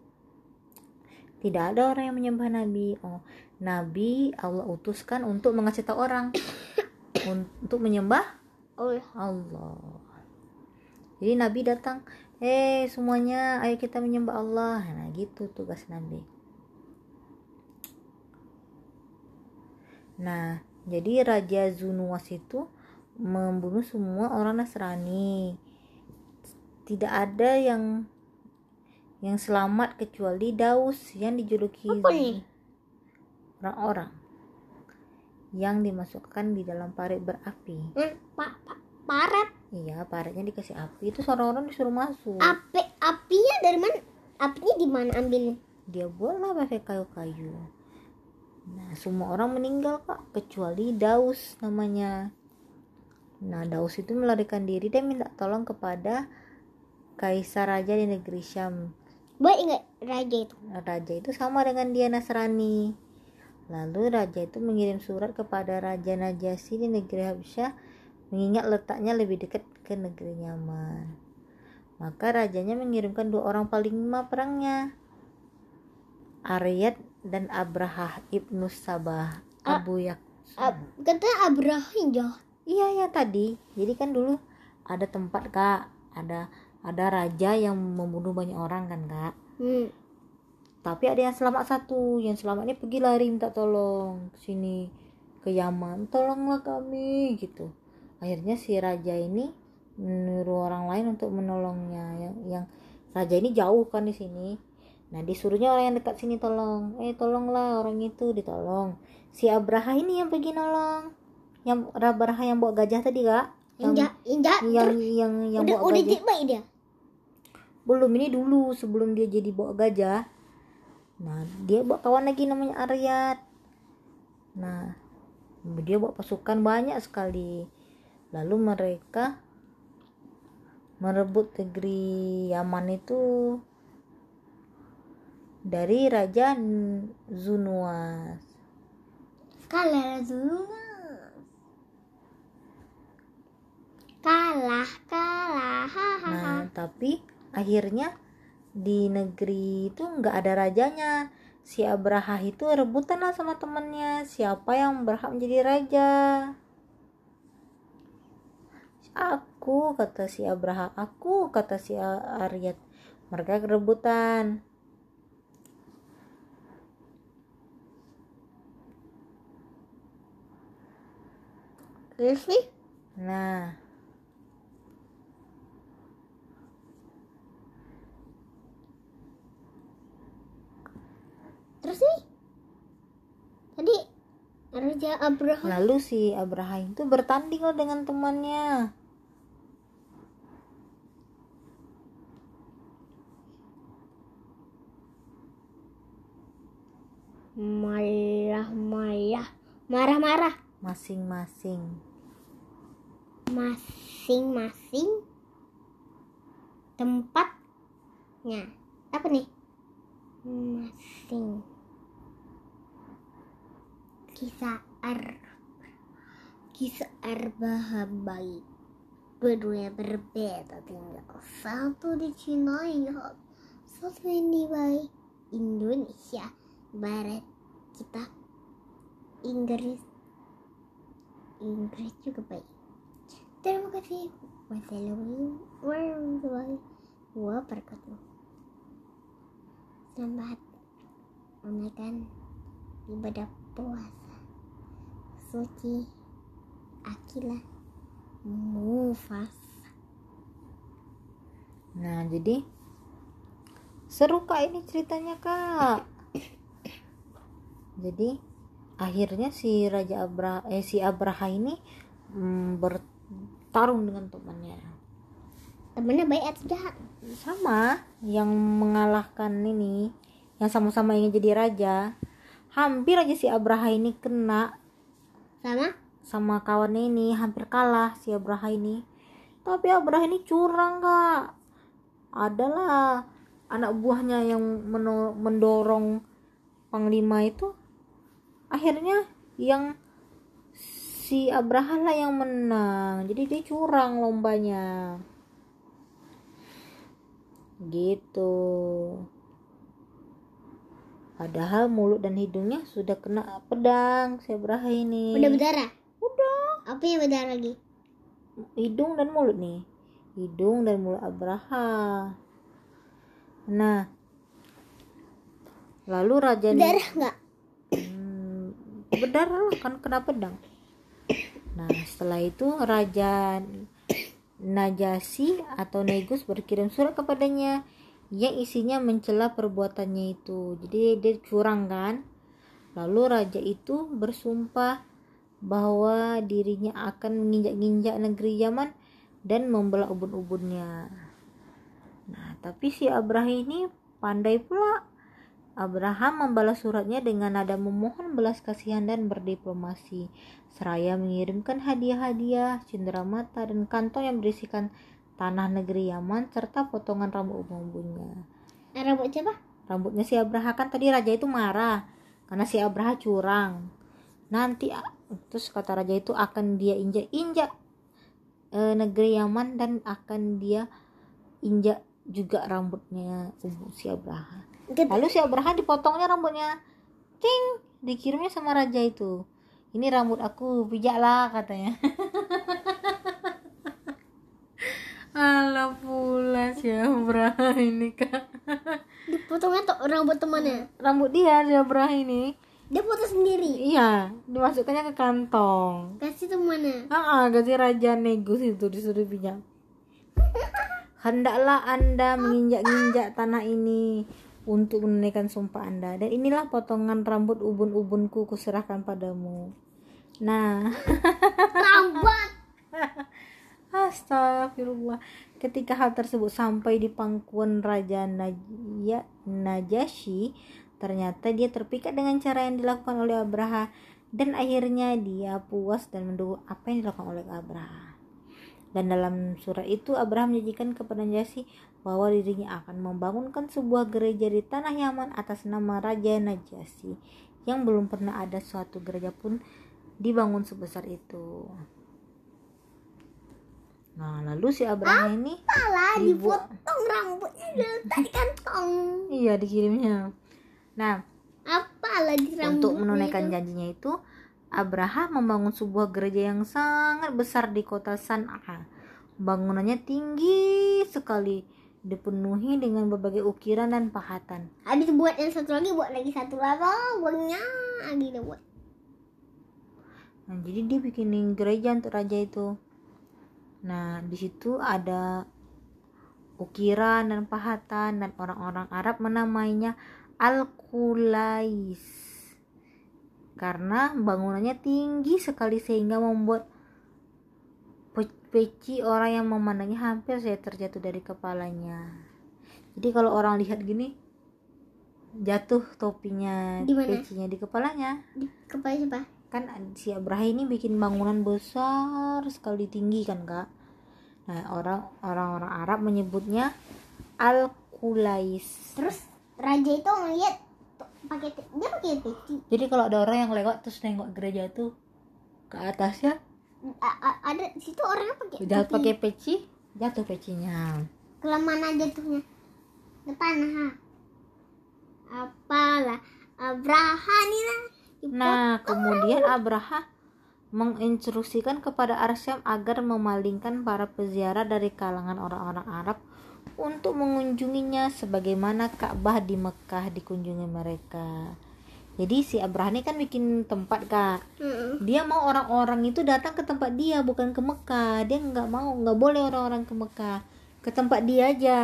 Tidak ada orang yang menyembah Nabi. Oh, Nabi Allah utuskan untuk mengasih tahu orang untuk menyembah Oh, Allah. Jadi Nabi datang, eh semuanya, ayo kita menyembah Allah. Nah gitu tugas Nabi. Nah, jadi Raja Zunuwas itu membunuh semua orang Nasrani. Tidak ada yang yang selamat kecuali Daus yang dijuluki orang-orang yang dimasukkan di dalam parit berapi. hmm, pak, pak, paret. Iya, paritnya dikasih api itu orang-orang disuruh masuk. Api, apinya dari mana? Apinya di mana ambilnya? Dia buatlah pakai kayu-kayu. Nah, semua orang meninggal kak, kecuali Daus namanya. Nah, Daus itu melarikan diri dan minta tolong kepada kaisar raja di negeri Syam. Baik nggak raja itu? Raja itu sama dengan dia Nasrani. Lalu raja itu mengirim surat kepada Raja Najasyi di negeri Habsyah mengingat letaknya lebih dekat ke negeri Yaman. Maka rajanya mengirimkan dua orang panglima perangnya. Aryat dan Abraha ibnu Sabah Abu Yak. Ab, kata Abraham jahat. Iya ya tadi. Jadi kan dulu ada tempat kak, ada ada raja yang membunuh banyak orang kan kak. Hmm. Tapi ada yang selamat satu, yang selamat ini pergi lari minta tolong ke sini ke Yaman, tolonglah kami gitu. Akhirnya si raja ini menyuruh orang lain untuk menolongnya. Yang, yang raja ini jauh kan di sini. Nah disuruhnya orang yang dekat sini tolong, eh tolonglah orang itu ditolong. Si Abraha ini yang pergi nolong, yang Abraha yang bawa gajah tadi kak, Yang jahat, yang jahat. yang yang yang udah bawa udah gajah. dia. Belum ini dulu sebelum dia jadi bawa gajah nah dia bawa kawan lagi namanya Aryat nah dia bawa pasukan banyak sekali lalu mereka merebut negeri Yaman itu dari Raja Zunuas Kalah dulu. Kalah, kalah. Nah, tapi akhirnya di negeri itu nggak ada rajanya. Si Abraha itu rebutan lah sama temannya. Siapa yang berhak menjadi raja? Aku, kata si Abraha. Aku, kata si Aryat. Mereka rebutan. Terus nih, Nah, terus nih? Tadi Raja Abraham lalu si Abraham itu bertanding loh dengan temannya. Malah malah marah marah. Masing-masing. Masing-masing tempatnya. Apa nih? Masing kisah ar kisah baik berdua berbeda tinggal satu di Cina ya satu ini baik Indonesia barat kita Inggris. Inggris juga baik terima kasih. Wassalamualaikum warahmatullahi wabarakatuh. Selamat menunaikan ibadah puasa suci akilah mufas. Nah jadi seru kak ini ceritanya kak. Jadi akhirnya si Raja Abra eh si Abraha ini mm, bertarung dengan temannya. Temennya baik atau jahat? Sama yang mengalahkan ini yang sama-sama ingin jadi raja. Hampir aja si Abraha ini kena sama? Sama kawannya ini hampir kalah si Abraha ini. Tapi Abraha ini curang kak. Adalah anak buahnya yang mendorong panglima itu. Akhirnya yang si Abraha lah yang menang. Jadi dia curang lombanya. Gitu padahal mulut dan hidungnya sudah kena pedang si Abraha ini. Udah berdarah? Udah. Apa yang berdarah lagi? Hidung dan mulut nih. Hidung dan mulut Abraha. Nah. Lalu raja berdarah nggak? Hmm, berdarah lah kan kena pedang. Nah setelah itu raja Najasi atau Negus berkirim surat kepadanya yang isinya mencela perbuatannya itu. Jadi dia curang kan? Lalu raja itu bersumpah bahwa dirinya akan menginjak-injak negeri Yaman dan membelah ubun-ubunnya. Nah tapi si Abraha ini pandai pula. Abraham membalas suratnya dengan nada memohon belas kasihan dan berdiplomasi, seraya mengirimkan hadiah-hadiah, cenderamata, dan kantong yang berisikan tanah negeri Yaman serta potongan rambut ubun-ubunnya. Eh, rambut siapa Rambutnya si Abraha kan tadi raja itu marah karena si Abraha curang. Nanti a- terus kata raja itu akan dia injak-injak eh, negeri Yaman dan akan dia injak juga rambutnya ubu si Abraha. Get- Lalu si Abraham dipotongnya rambutnya. Ting, dikirimnya sama raja itu. Ini rambut aku, pijaklah katanya. Alah pula si Abraham ini kak. dipotongnya tuh rambut temannya Rambut dia si Abraham ini. dia potong sendiri Iya, dimasukkannya ke kantong. kasih temannya Ah, kasih raja Negus itu disuruh pijak. Hendaklah Anda menginjak-injak tanah ini untuk menunaikan sumpah Anda. Dan inilah potongan rambut ubun-ubunku kuserahkan padamu. Nah, lambat astagfirullah. Ketika hal tersebut sampai di pangkuan Raja Najya, Najasyi, ternyata dia terpikat dengan cara yang dilakukan oleh Abraha dan akhirnya dia puas dan mendukung apa yang dilakukan oleh Abraha. Dan dalam surat itu Abraham menjanjikan kepada Najasyi bahwa dirinya akan membangunkan sebuah gereja di tanah Yaman atas nama Raja Najasyi yang belum pernah ada suatu gereja pun dibangun sebesar itu. Nah, lalu si Abraham ini salah dibuat dipotong rambutnya diletak di kantong iya dikirimnya. Nah, apalah di rambutnya untuk menunaikan itu? janjinya itu Abraham membangun sebuah gereja yang sangat besar di kota San'a. Bangunannya tinggi sekali, dipenuhi dengan berbagai ukiran dan pahatan. habis buat yang satu lagi buat lagi satu lagi buatnya lagi buat Nah, jadi dia bikinin gereja untuk raja itu. Nah, di situ ada ukiran dan pahatan dan orang-orang Arab menamainya Al-Qulais. Karena bangunannya tinggi sekali sehingga membuat pe- peci orang yang memandangnya hampir saja terjatuh dari kepalanya. Jadi kalau orang lihat gini, jatuh topinya Di mana? pecinya di kepalanya Di kepala siapa? Kan si Abraha ini bikin bangunan besar sekali tinggi kan kak nah orang orang orang Arab menyebutnya al kulais Terus raja itu ngeliat tuh, pakai dia pakai peci. jadi kalau ada orang yang lewat terus nengok gereja itu ke atasnya A- a- ada situ orangnya pakai topi. pakai peci jatuh pecinya ke mana jatuhnya ke tanah ha? apalah Abraha nih lah Nah, kemudian Abraha menginstruksikan kepada Arsyam agar memalingkan para peziarah dari kalangan orang-orang Arab untuk mengunjunginya sebagaimana Ka'bah di Mekah dikunjungi mereka. Jadi si Abraha ini kan bikin tempat kak. Dia mau orang-orang itu datang ke tempat dia bukan ke Mekah. Dia nggak mau nggak boleh orang-orang ke Mekah. Ke tempat dia aja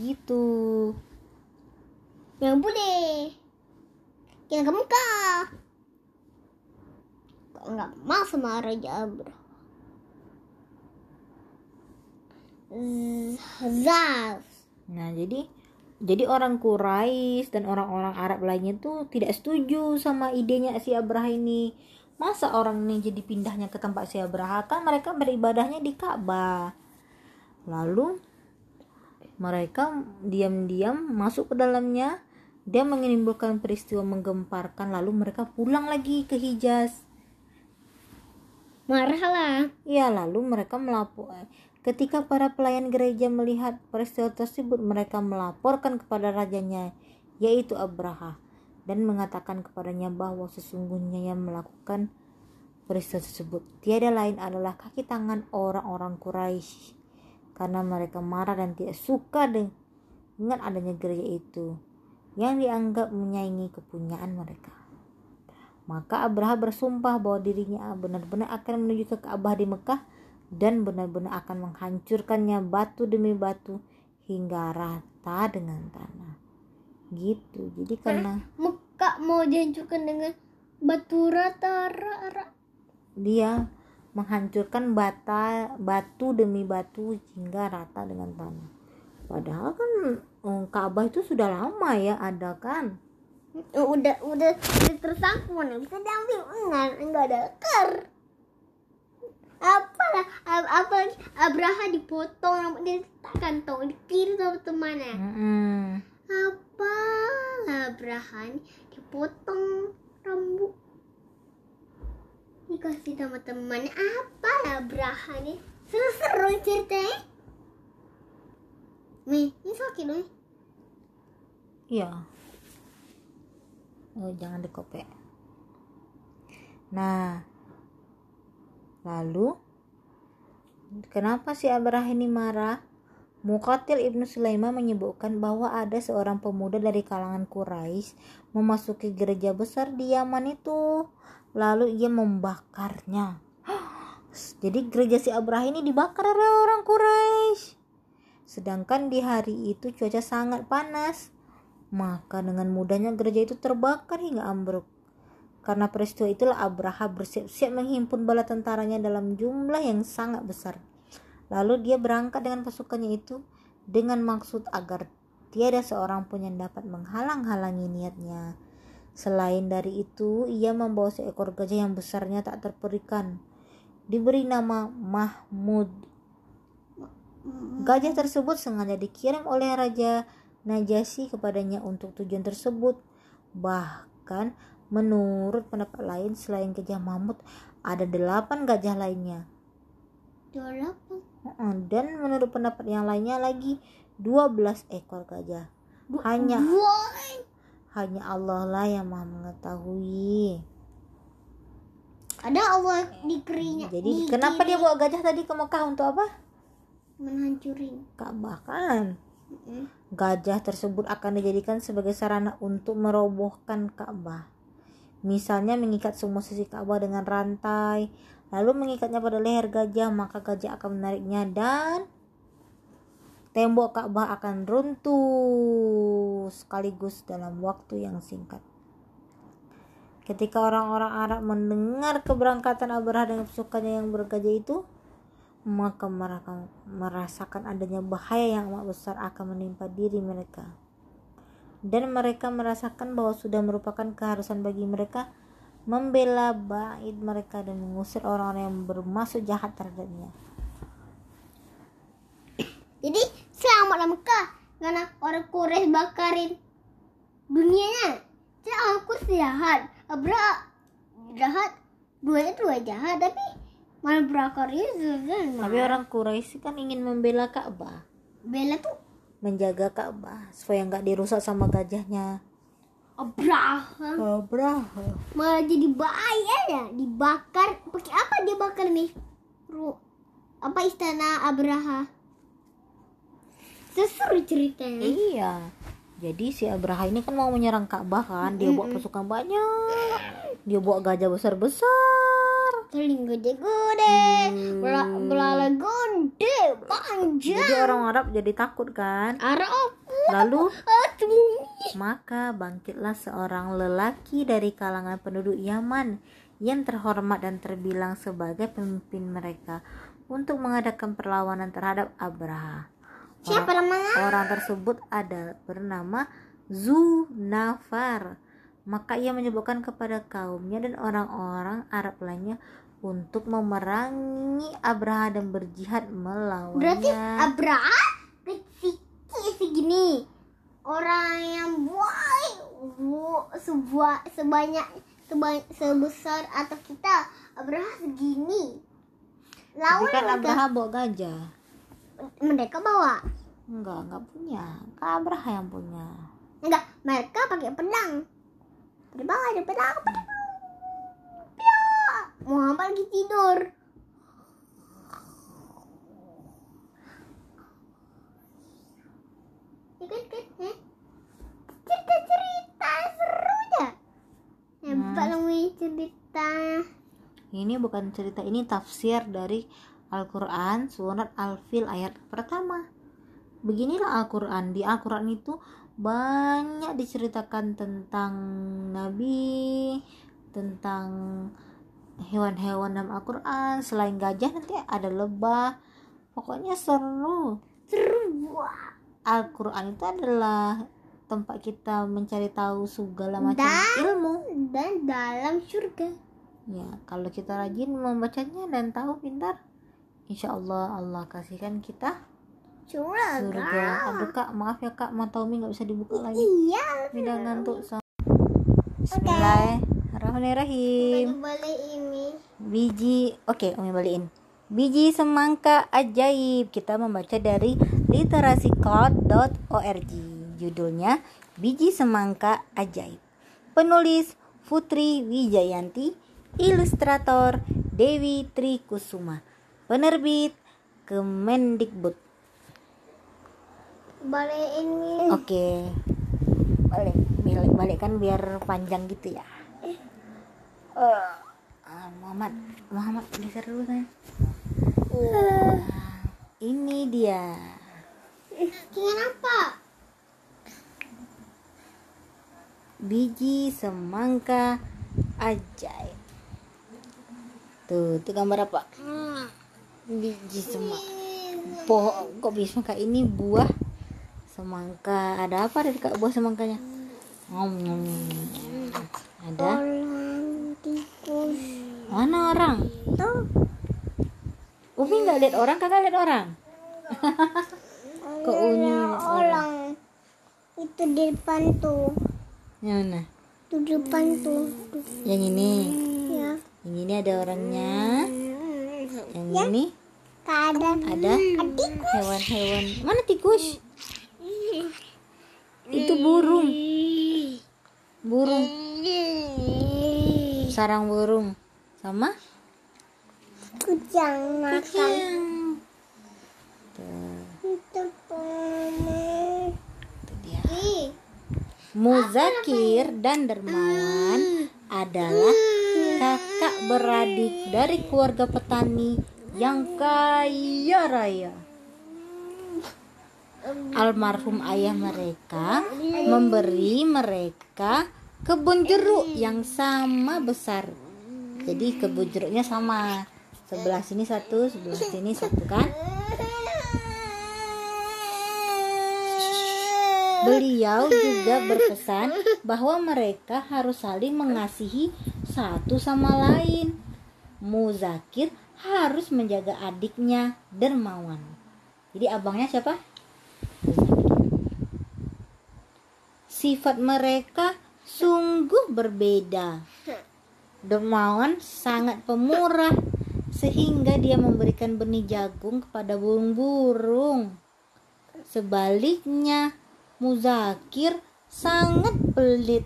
gitu. yang boleh kita ke Mekah nggak mau sama Raja Abraha Z- Zaz Nah, jadi jadi orang Quraisy dan orang-orang Arab lainnya tuh tidak setuju sama idenya si Abraha ini. Masa orang ini jadi pindahnya ke tempat si Abraha kan mereka beribadahnya di Ka'bah. Lalu mereka diam-diam masuk ke dalamnya dia menimbulkan peristiwa menggemparkan lalu mereka pulang lagi ke Hijaz. Marah lah Ya, lalu mereka melapor. Ketika para pelayan gereja melihat peristiwa tersebut, mereka melaporkan kepada rajanya, yaitu Abraha, dan mengatakan kepadanya bahwa sesungguhnya yang melakukan peristiwa tersebut tiada lain adalah kaki tangan orang-orang Quraisy, karena mereka marah dan tidak suka dengan adanya gereja itu yang dianggap menyaingi kepunyaan mereka. Maka Abraha bersumpah bahwa dirinya benar-benar akan menuju ke Ka'bah di Mekah dan benar-benar akan menghancurkannya batu demi batu hingga rata dengan tanah. Gitu. Jadi karena Mekah mau dihancurkan dengan batu rata rata dia menghancurkan bata batu demi batu hingga rata dengan tanah. Padahal kan eh, Ka'bah itu sudah lama ya ada kan. Udah udah udah tersapu nih. Bisa diambil. Enggak enggak ada. Akar apalah apa? Abraha dipotong rambut dia tak kantong di kiri sama temannya. Mm-mm. apa Abraha dipotong rambut. Dikasih sama temannya. Apa Abraha nih? Seru-seru ceritanya. Nih ini sakit nih Iya. Oh, jangan dikopek. Nah, lalu kenapa si Abraha ini marah? Muqatil Ibnu Sulaiman menyebutkan bahwa ada seorang pemuda dari kalangan Quraisy memasuki gereja besar di Yaman itu. Lalu ia membakarnya. Jadi gereja si Abraha ini dibakar oleh orang Quraisy. Sedangkan di hari itu cuaca sangat panas. Maka dengan mudahnya gereja itu terbakar hingga ambruk. Karena peristiwa itulah Abraha bersiap-siap menghimpun bala tentaranya dalam jumlah yang sangat besar. Lalu dia berangkat dengan pasukannya itu dengan maksud agar tiada seorang pun yang dapat menghalang-halangi niatnya. Selain dari itu, ia membawa seekor gajah yang besarnya tak terperikan. Diberi nama Mahmud. Gajah tersebut sengaja dikirim oleh Raja Najasyi kepadanya untuk tujuan tersebut. Bahkan menurut pendapat lain selain gajah Mahmud ada delapan gajah lainnya. delapan Dan menurut pendapat yang lainnya lagi 12 ekor gajah. Hanya hanya Allah lah yang Maha mengetahui. ada Allah di kerinya. Jadi di kenapa kiri dia bawa gajah tadi ke Mekah untuk apa? menhancurin? Ka'bah kan. Gajah tersebut akan dijadikan sebagai sarana untuk merobohkan Ka'bah. Misalnya mengikat semua sisi Ka'bah dengan rantai, lalu mengikatnya pada leher gajah, maka gajah akan menariknya dan tembok Ka'bah akan runtuh sekaligus dalam waktu yang singkat. Ketika orang-orang Arab mendengar keberangkatan Abraha dengan pasukannya yang bergajah itu, maka mereka merasakan adanya bahaya yang amat besar akan menimpa diri mereka. dan mereka merasakan bahwa sudah merupakan keharusan bagi mereka membela bait mereka dan mengusir orang-orang yang bermaksud jahat terhadapnya. Jadi selamatlah Mekah karena orang Quraisy bakarin dunianya. Jadi Quraisy jahat. Abra jahat. Duanya dua jahat tapi malah berakar itu. Tapi orang Quraisy kan ingin membela Ka'bah, Bella tuh menjaga Ka'bah supaya nggak dirusak sama gajahnya. Abraham Abraha. malah jadi bahaya ya dibakar pakai apa dia bakar nih Ru apa istana Abraha seru ceritanya Iya. Jadi si Abraha ini kan mau menyerang Ka'bah kan, dia bawa pasukan banyak. Dia bawa gajah besar-besar. Teling gede-gede bela belala gede panjang Jadi orang Arab jadi takut kan. Arab Lalu aduh maka bangkitlah seorang lelaki dari kalangan penduduk Yaman yang terhormat dan terbilang sebagai pemimpin mereka untuk mengadakan perlawanan terhadap Abraha. siapa namanya Orang tersebut ada bernama Zunafar. Maka ia menyebutkan kepada kaumnya dan orang-orang Arab lainnya untuk memerangi Abraha dan berjihad berarti melawannya. Abraha kecil segini orang yang baik Wo- sebuah sebanyak sebanyak sebesar atau kita Abraha segini Tapi lawan kan mereka Abraha bawa gajah. mereka bawa Enggak, enggak punya. Kan Abraha yang punya. enggak mereka pakai pedang di bawah ada pedang Ya, Muhammad lagi tidur Ikut ikut ya cerita cerita seru ya hebat Hmm. hmm. cerita Ini bukan cerita, ini tafsir dari Al-Quran surat Al-Fil ayat pertama. Beginilah Al-Quran. Di Al-Quran itu banyak diceritakan tentang Nabi, tentang hewan-hewan dalam Al-Quran. Selain gajah nanti ada lebah. Pokoknya seru. seru Al-Quran itu adalah tempat kita mencari tahu segala macam Dan- ilmu. dan dalam surga Ya, kalau kita rajin membacanya dan tahu pintar, insya Allah Allah kasihkan kita surga surga. Aduh kak, maaf ya kak, mata Umi nggak bisa dibuka lagi. iya Udah ngantuk. So. Bismillahirrahmanirrahim. balik ini Biji, oke Umi balikin. Biji semangka ajaib. Kita membaca dari literasicloud.org. Judulnya Biji Semangka Ajaib. Penulis Putri Wijayanti, ilustrator Dewi Trikusuma. Penerbit Kemendikbud. Balik ini Oke. Balik, balik, balik kan biar panjang gitu ya. Ah, Muhammad, Muhammad geser dulu kan. Ini dia. dengan apa Biji semangka ajaib. Tuh, itu gambar apa? Biji semangka. Pohon kok bisa semangka ini buah semangka. Ada apa dari kak buah semangkanya? Ngom, ngom. Ada orang tikus mana orang? tuh Umi nggak lihat orang, kakak lihat orang. Kok Umi ada orang itu di depan tuh Yang mana? di depan tuh. Yang ini. ya Yang ini ada orangnya. Yang ini keadaan ada hewan-hewan. Mana tikus? Itu burung. Burung. Sarang burung. Sama? kucing makan itu dia. Muzakir dan Dermawan adalah kakak beradik dari keluarga petani yang kaya raya. Almarhum ayah mereka memberi mereka kebun jeruk yang sama besar. Jadi kebun jeruknya sama. Sebelah sini satu, sebelah sini satu kan? Beliau juga berpesan bahwa mereka harus saling mengasihi satu sama lain. Muzakir harus menjaga adiknya Dermawan. Jadi abangnya siapa? Sifat mereka sungguh berbeda. Dermawan sangat pemurah sehingga dia memberikan benih jagung kepada burung-burung. Sebaliknya, Muzakir sangat pelit.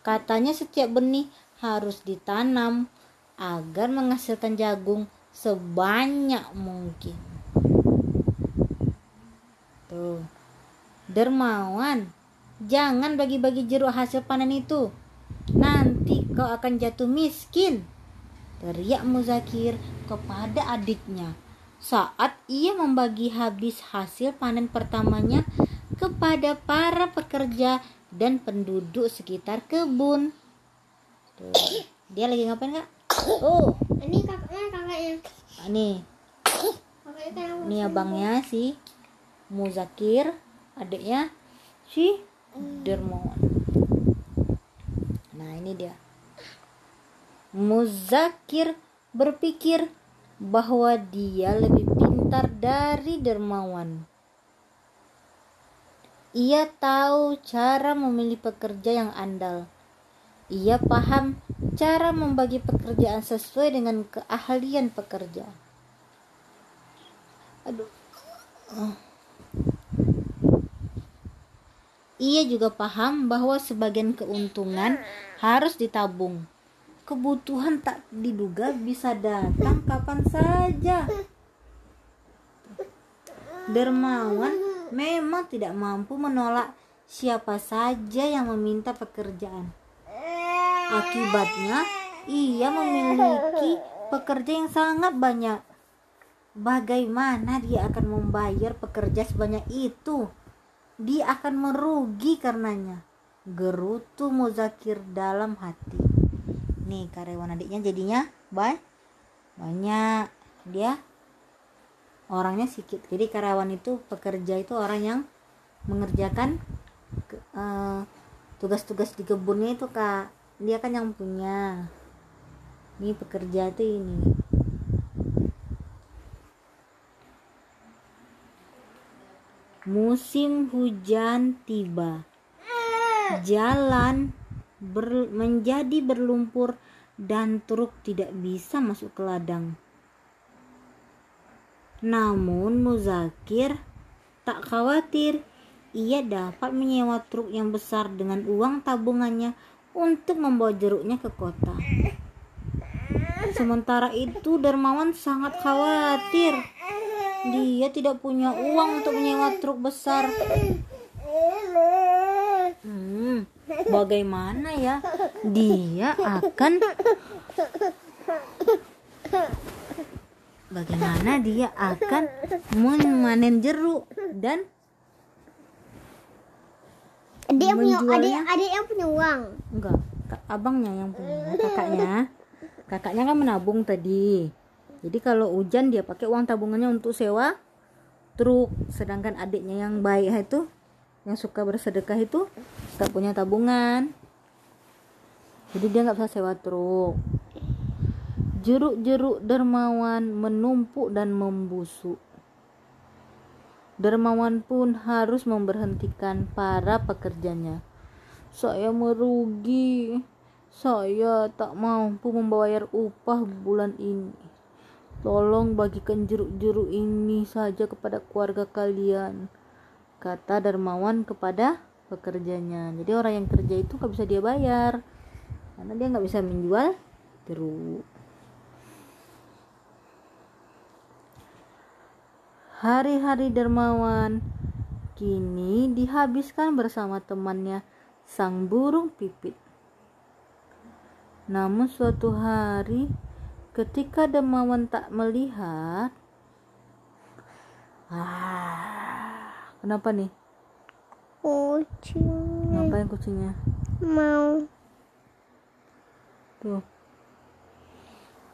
Katanya setiap benih harus ditanam agar menghasilkan jagung sebanyak mungkin. Tuh. Dermawan, jangan bagi-bagi jeruk hasil panen itu. Nanti kau akan jatuh miskin. Teriak Muzakir kepada adiknya saat ia membagi habis hasil panen pertamanya kepada para pekerja dan penduduk sekitar kebun. Tuh. Dia lagi ngapain kak? Oh, Ini kakaknya kakaknya. nih, Kakaknya kan nih abangnya si Muzakir, adiknya si Dermawan. Nah ini dia. Muzakir berpikir bahwa dia lebih pintar dari Dermawan. Ia tahu cara memilih pekerja yang andal. Ia paham cara membagi pekerjaan sesuai dengan keahlian pekerja. Aduh. Oh. Ia juga paham bahwa sebagian keuntungan harus ditabung. Kebutuhan tak diduga bisa datang kapan saja. Dermawan memang tidak mampu menolak siapa saja yang meminta pekerjaan. Akibatnya, ia memiliki pekerja yang sangat banyak. Bagaimana dia akan membayar pekerja sebanyak itu? Dia akan merugi karenanya. Gerutu Muzakir dalam hati. Nih karyawan adiknya jadinya bay banyak. Dia orangnya sedikit. Jadi karyawan itu pekerja itu orang yang mengerjakan eh, tugas-tugas di kebunnya itu kak. Dia kan yang punya. Ini pekerja itu ini. Musim hujan tiba. Jalan ber- menjadi berlumpur dan truk tidak bisa masuk ke ladang. Namun Muzakir tak khawatir. Ia dapat menyewa truk yang besar dengan uang tabungannya untuk membawa jeruknya ke kota. Sementara itu Dermawan sangat khawatir. Dia tidak punya uang untuk menyewa truk besar. Hmm, bagaimana ya? Dia akan Bagaimana dia akan memanen jeruk dan yang punya adik adik yang punya uang. enggak abangnya yang punya kakaknya kakaknya kan menabung tadi jadi kalau hujan dia pakai uang tabungannya untuk sewa truk. Sedangkan adiknya yang baik itu yang suka bersedekah itu tak punya tabungan. Jadi dia nggak bisa sewa truk. Jeruk-jeruk dermawan menumpuk dan membusuk. Dermawan pun harus memberhentikan para pekerjanya. Saya merugi. Saya tak mampu membayar upah bulan ini. Tolong bagikan jeruk-jeruk ini saja kepada keluarga kalian. Kata Darmawan kepada pekerjanya. Jadi orang yang kerja itu nggak bisa dia bayar. Karena dia nggak bisa menjual jeruk. Hari-hari Dermawan kini dihabiskan bersama temannya sang burung pipit. Namun suatu hari ketika Dermawan tak melihat ah, kenapa nih? Kucing Ngapain kucingnya? mau Tuh.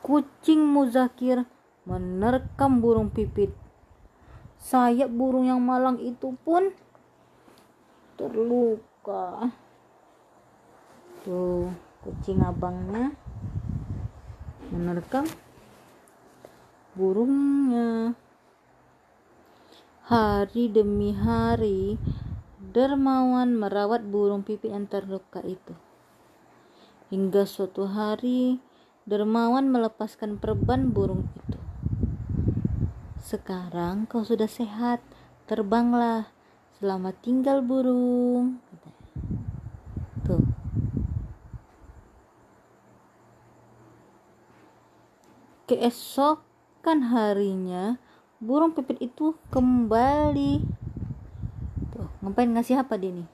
Kucing Muzakir menerkam burung pipit. Sayap burung yang malang itu pun terluka tuh kucing abangnya menerkam burungnya. Hari demi hari dermawan merawat burung pipit yang terluka itu. Hingga suatu hari dermawan melepaskan perban burung itu. Sekarang kau sudah sehat terbanglah. Selamat tinggal burung tuh keesokan harinya burung pipit itu kembali. Tuh ngapain ngasih apa dia nih.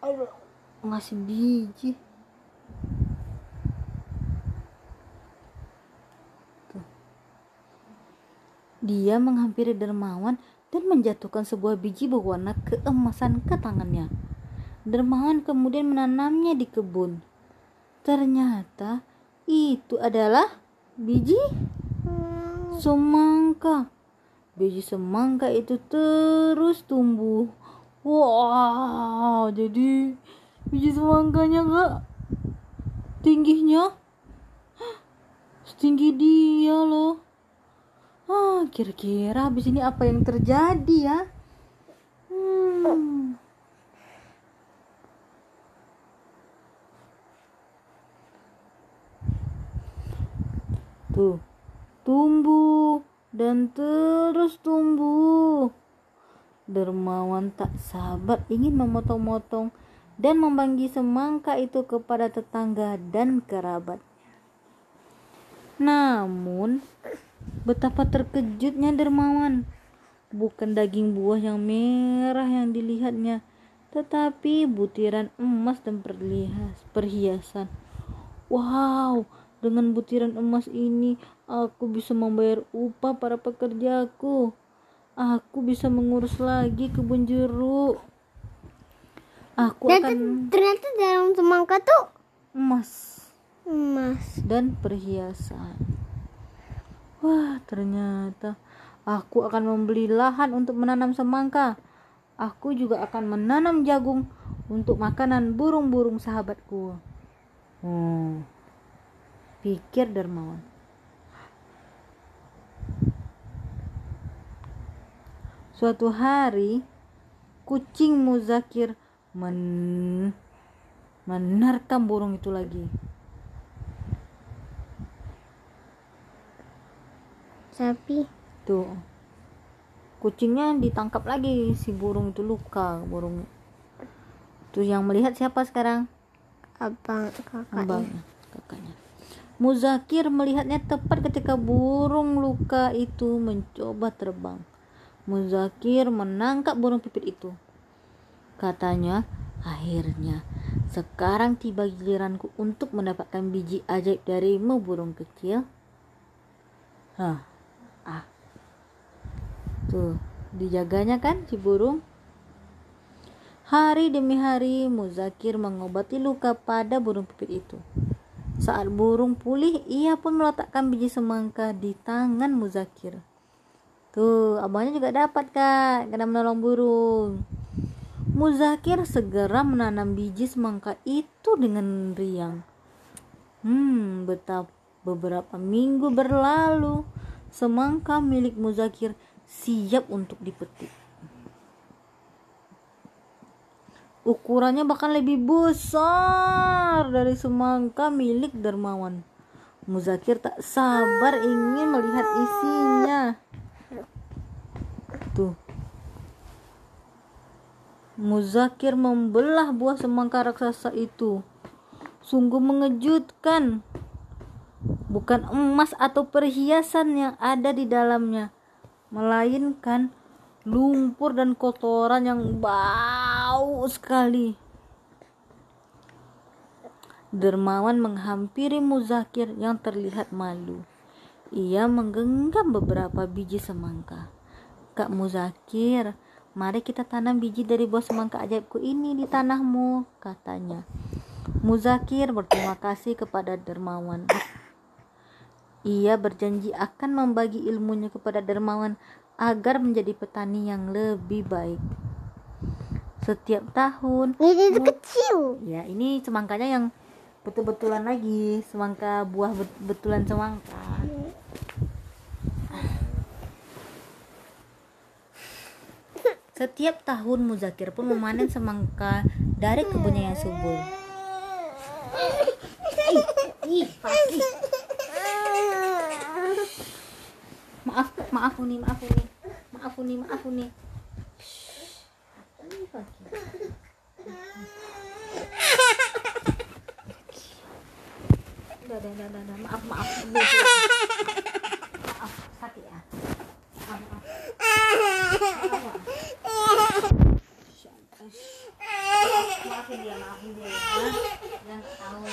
Allah ngasih biji. Tuh. dia menghampiri dermawan dan menjatuhkan sebuah biji berwarna keemasan ke tangannya. Dermawan kemudian menanamnya di kebun. Ternyata itu adalah biji semangka. Biji semangka itu terus tumbuh. Wah, jadi biji semangkanya enggak tingginya setinggi dia loh. Ah, kira-kira habis ini apa yang terjadi ya? Hmm. Tuh, tumbuh dan terus tumbuh. Dermawan tak sabar ingin memotong-motong dan membagi semangka itu kepada tetangga dan kerabat. Namun, betapa terkejutnya Dermawan. Bukan daging buah yang merah yang dilihatnya, tetapi butiran emas dan perhiasan. Wow, dengan butiran emas ini aku bisa membayar upah para pekerjaku. Aku bisa mengurus lagi kebun jeruk. Aku Dan akan ter- ternyata dalam semangka tuh emas emas. dan perhiasan. Wah, ternyata aku akan membeli lahan untuk menanam semangka. Aku juga akan menanam jagung untuk makanan burung-burung sahabatku. Hmm. Pikir Dermawan. Suatu hari, kucing Muzakir men menerkam burung itu lagi. Sapi. Tuh. Kucingnya ditangkap lagi si burung itu luka burung. Tuh yang melihat siapa sekarang? Abang kakaknya. Abangnya, kakaknya. Muzakir melihatnya tepat ketika burung luka itu mencoba terbang. Muzakir menangkap burung pipit itu. Katanya, akhirnya sekarang tiba giliranku untuk mendapatkan biji ajaib darimu burung kecil. Hah, ah. Tuh, dijaganya kan si burung? Hari demi hari Muzakir mengobati luka pada burung pipit itu. Saat burung pulih, ia pun meletakkan biji semangka di tangan Muzakir. Tuh, abangnya juga dapat kak, karena menolong burung. Muzakir segera menanam biji semangka itu dengan riang. Hmm, betapa beberapa minggu berlalu, semangka milik Muzakir siap untuk dipetik. Ukurannya bahkan lebih besar dari semangka milik Dermawan. Muzakir tak sabar ingin melihat isinya. Tuh. Muzakir membelah buah semangka raksasa itu. Sungguh mengejutkan. Bukan emas atau perhiasan yang ada di dalamnya, melainkan lumpur dan kotoran yang bau sekali. Dermawan menghampiri Muzakir yang terlihat malu. Ia menggenggam beberapa biji semangka. Kak Muzakir, mari kita tanam biji dari buah semangka ajaibku ini di tanahmu, katanya. Muzakir berterima kasih kepada Dermawan. Ia berjanji akan membagi ilmunya kepada Dermawan agar menjadi petani yang lebih baik. setiap tahun Ini Mu- kecil. ya ini semangkanya yang betul-betulan lagi semangka buah bet- betulan semangka setiap tahun Muzakir pun memanen semangka dari kebunnya yang subur ih Fakih. Maaf maaf uni maaf uni. Maaf uni maaf uni. Udah, udah, udah, udah, maaf maaf. Maaf sakit ya. Maaf maaf. Maaf, maaf. maafin dia maafin dia ya. Dia nggak tahu ya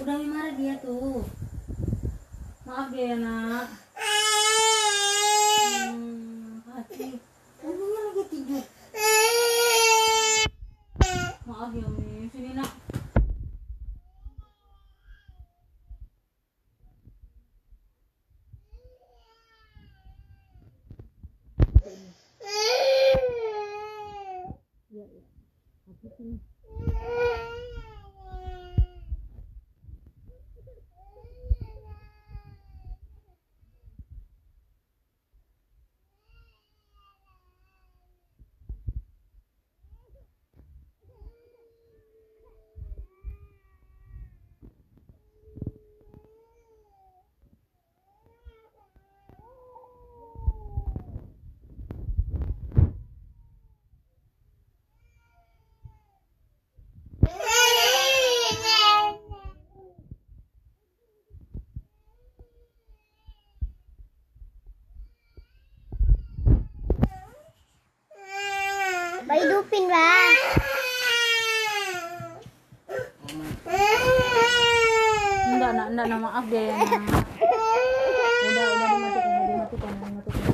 udah marah dia tuh? Maaf ya nak. Hmm, Paki Uminya lagi tidur. Maaf ya mi sini nak Iya, iya. Paki sini. Bayi dupin lah. Enggak, enggak, enggak, enggak, maaf dia ya nak. Udah, udah dimatikan, udah dimatikan, udah dimatikan.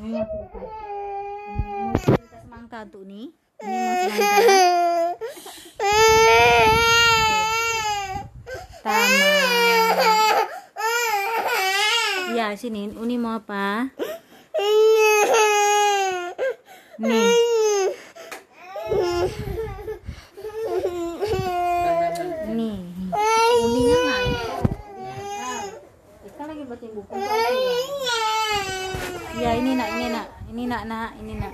Ini mau cerita. Mau cerita semangka tuh nih. Ini mau semangka. Taman. Ya, sini. Uni mau apa? Nih. Nih. Uninya ngantuk. Kita lagi baca buku. Ya, ini nak, ini nak. Ini nak, nak, ini nak.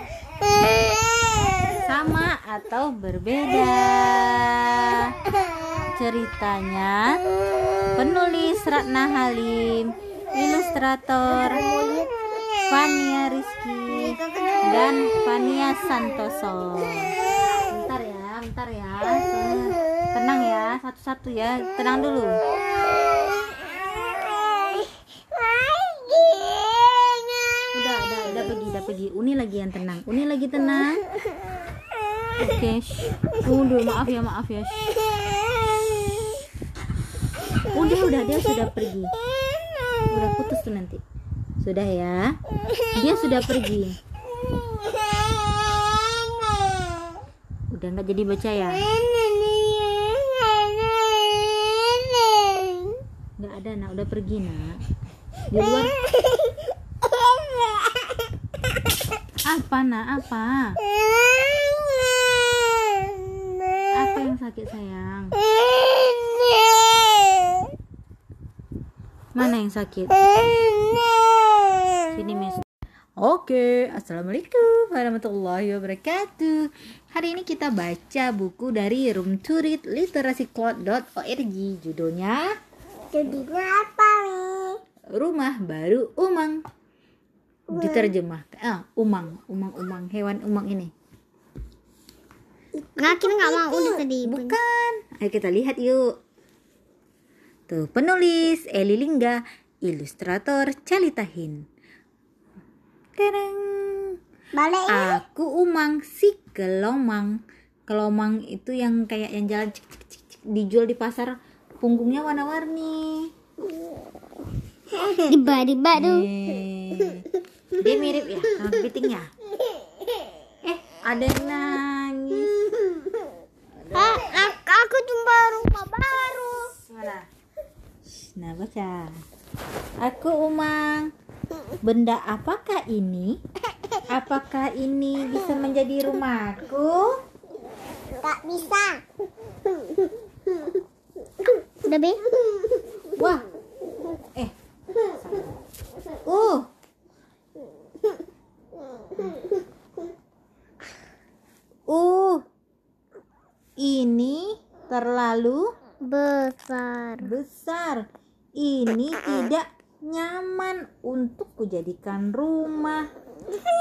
Sama atau berbeda? Ceritanya penulis Ratna Halim, ilustrator Fania Rizky dan Fania Santoso. Bentar ya, bentar ya. Tenang ya, satu-satu ya. Tenang dulu. Udah, udah, udah pergi, udah pergi. Uni lagi yang tenang. Uni lagi tenang. Oke, shh. tunggu dulu. Maaf ya. Udah, udah, dia sudah pergi. Udah putus tuh nanti. Sudah ya. Dia sudah pergi. Udah nggak jadi baca ya? Nggak ada nak, udah pergi nak. Di luar apa nak? Apa? Apa yang sakit sayang? Mana yang sakit? Sini Miss. Oke, Assalamualaikum warahmatullahi wabarakatuh. Hari ini kita baca buku dari Room to Read literacycloud.org Judulnya Jadinya apa nih? Rumah Baru Umang. Diterjemahkan, ah, umang, umang-umang, hewan umang ini Ngakin nggak mau udah tadi. Bukan. Ayo kita lihat yuk. Tuh, penulis Eli Lingga, ilustrator Calitahin. Tereng. Balik. Aku Umang si kelomang. Kelomang itu yang kayak yang jalan cik, cik, cik, cik, dijual di pasar. Punggungnya warna-warni. Diba-diba tuh. Eh, Dia mirip ya sama kepitingnya. Eh, ada yang nangis. Ah, ak- aku jumpa rumah baru. Mana? Nah, baca. Aku Umang. Benda apakah ini? Apakah ini bisa menjadi rumahku? Gak bisa. Udah be? Wah. Eh. Uh. Uh. Ini terlalu Besar. besar. Ini tidak nyaman untuk kujadikan rumah.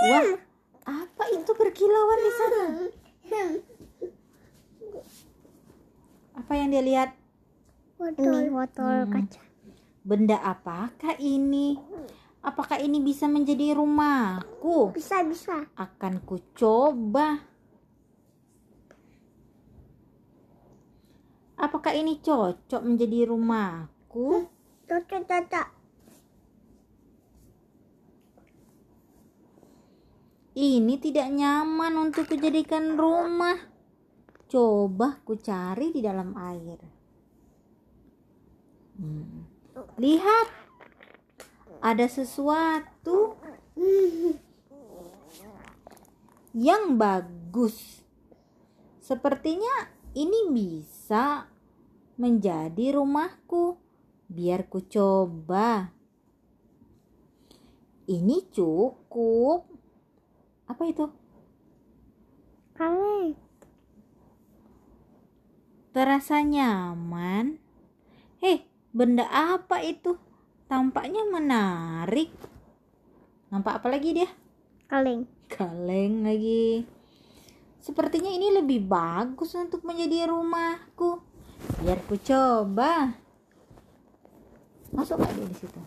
Wah, apa itu berkilauan di sana? Apa yang dia lihat? Ini botol Hmm. kaca. Benda apakah ini? Apakah ini bisa menjadi rumahku? Bisa bisa. Akan ku coba. Apakah ini cocok menjadi rumahku? Cocok cocok. Ini tidak nyaman untuk kujadikan rumah. Coba ku cari di dalam air. Hmm. Lihat, ada sesuatu yang bagus. Sepertinya ini bisa menjadi rumahku. Biar ku coba. Ini cukup. Apa itu? Kaleng. Terasa nyaman. Hei, benda apa itu? Tampaknya menarik. Nampak apa lagi dia? Kaleng. Kaleng lagi. Sepertinya ini lebih bagus untuk menjadi rumahku. Biar ku coba. Masuk gak dia di situ?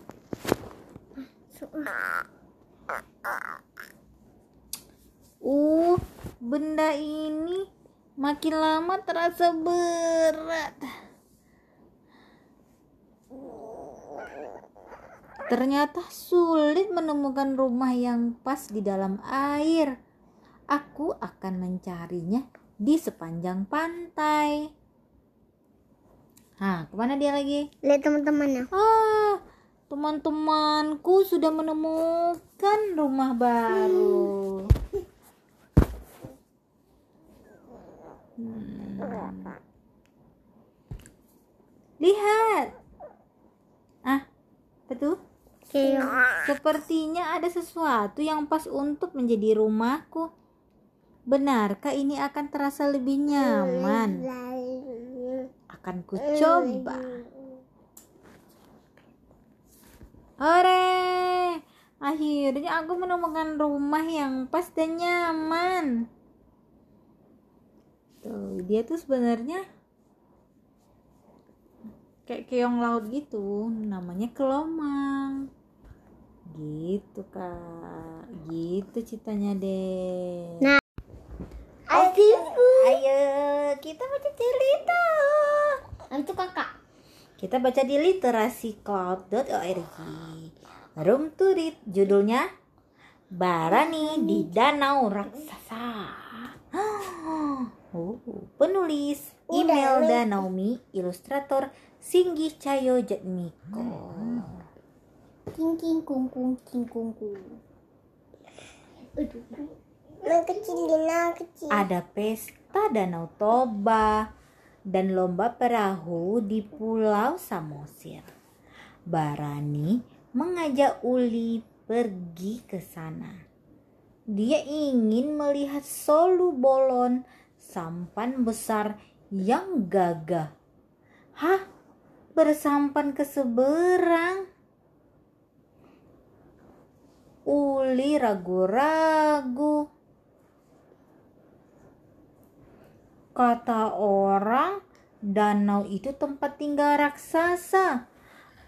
Uh, benda ini makin lama terasa berat. Ternyata sulit menemukan rumah yang pas di dalam air. Aku akan mencarinya di sepanjang pantai. Hah, ke mana dia lagi? Lihat teman-temannya. Ah, teman-temanku sudah menemukan rumah baru. Hmm. Lihat. Ah, betul. Sepertinya ada sesuatu yang pas untuk menjadi rumahku. Benarkah ini akan terasa lebih nyaman? Akan ku coba. Hore! Akhirnya aku menemukan rumah yang pas dan nyaman. Tuh, dia tuh sebenarnya kayak keong laut gitu, namanya kelomang. Gitu, Kak. Gitu ceritanya deh. Nah. Ayo, kita baca cerita. Itu kakak. Kita baca di literasi.cloud.org. Room to read judulnya Barani di Danau Raksasa. Oh, penulis email Danaumi, ilustrator Singgi Cayo Jatmiko. King king kung kung king kung kung. Kecil, kecil. Ada pesta Danau Toba dan lomba perahu di Pulau Samosir. Barani mengajak Uli pergi ke sana. Dia ingin melihat solu bolon sampan besar yang gagah. Hah? Bersampan ke seberang? Uli ragu-ragu. Kata orang, danau itu tempat tinggal raksasa.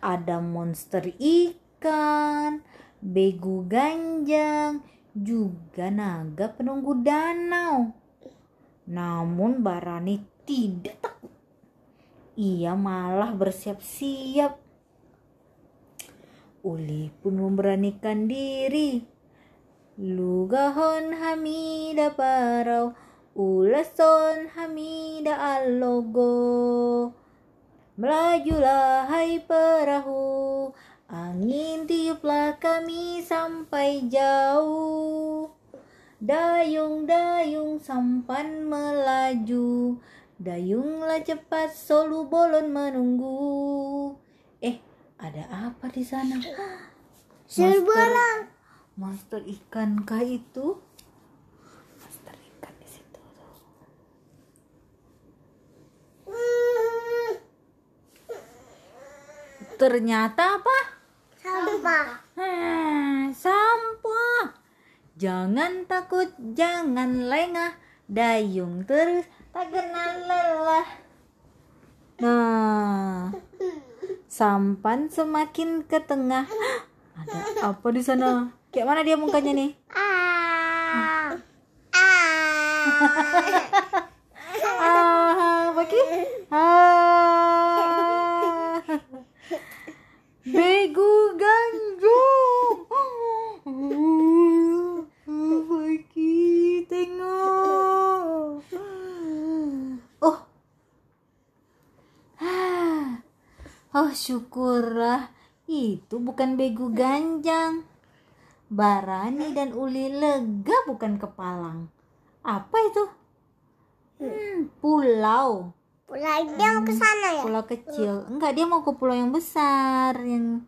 Ada monster ikan, begu ganjang, juga naga penunggu danau. Namun Barani tidak takut. Ia malah bersiap-siap. Uli pun memberanikan diri. Lugahon hamida parau, ulason hamida allogo. Melajulah hai perahu, angin tiuplah kami sampai jauh. Dayung-dayung sampan melaju, dayunglah cepat solu bolon menunggu. Eh, ada apa di sana? Serbalang. Monster ikan kah itu? Monster ikan di situ. Ternyata apa? Sampah. Hmm, sampah. Jangan takut, jangan lengah. Dayung terus, tak kenal lelah. Nah, sampan semakin ke tengah. Ada apa di sana? Kayak mana dia mukanya nih? Ah. Ah. Ah, bagi. Ah. Begu ganjung. Bagi, tengok. Oh. Ah. Oh, syukurlah. Itu bukan begu ganjang. Barani dan Uli lega bukan kepalang. Apa itu? Hmm, pulau. Pulau dia mau ke sana ya? Pulau kecil. Enggak, dia mau ke pulau yang besar yang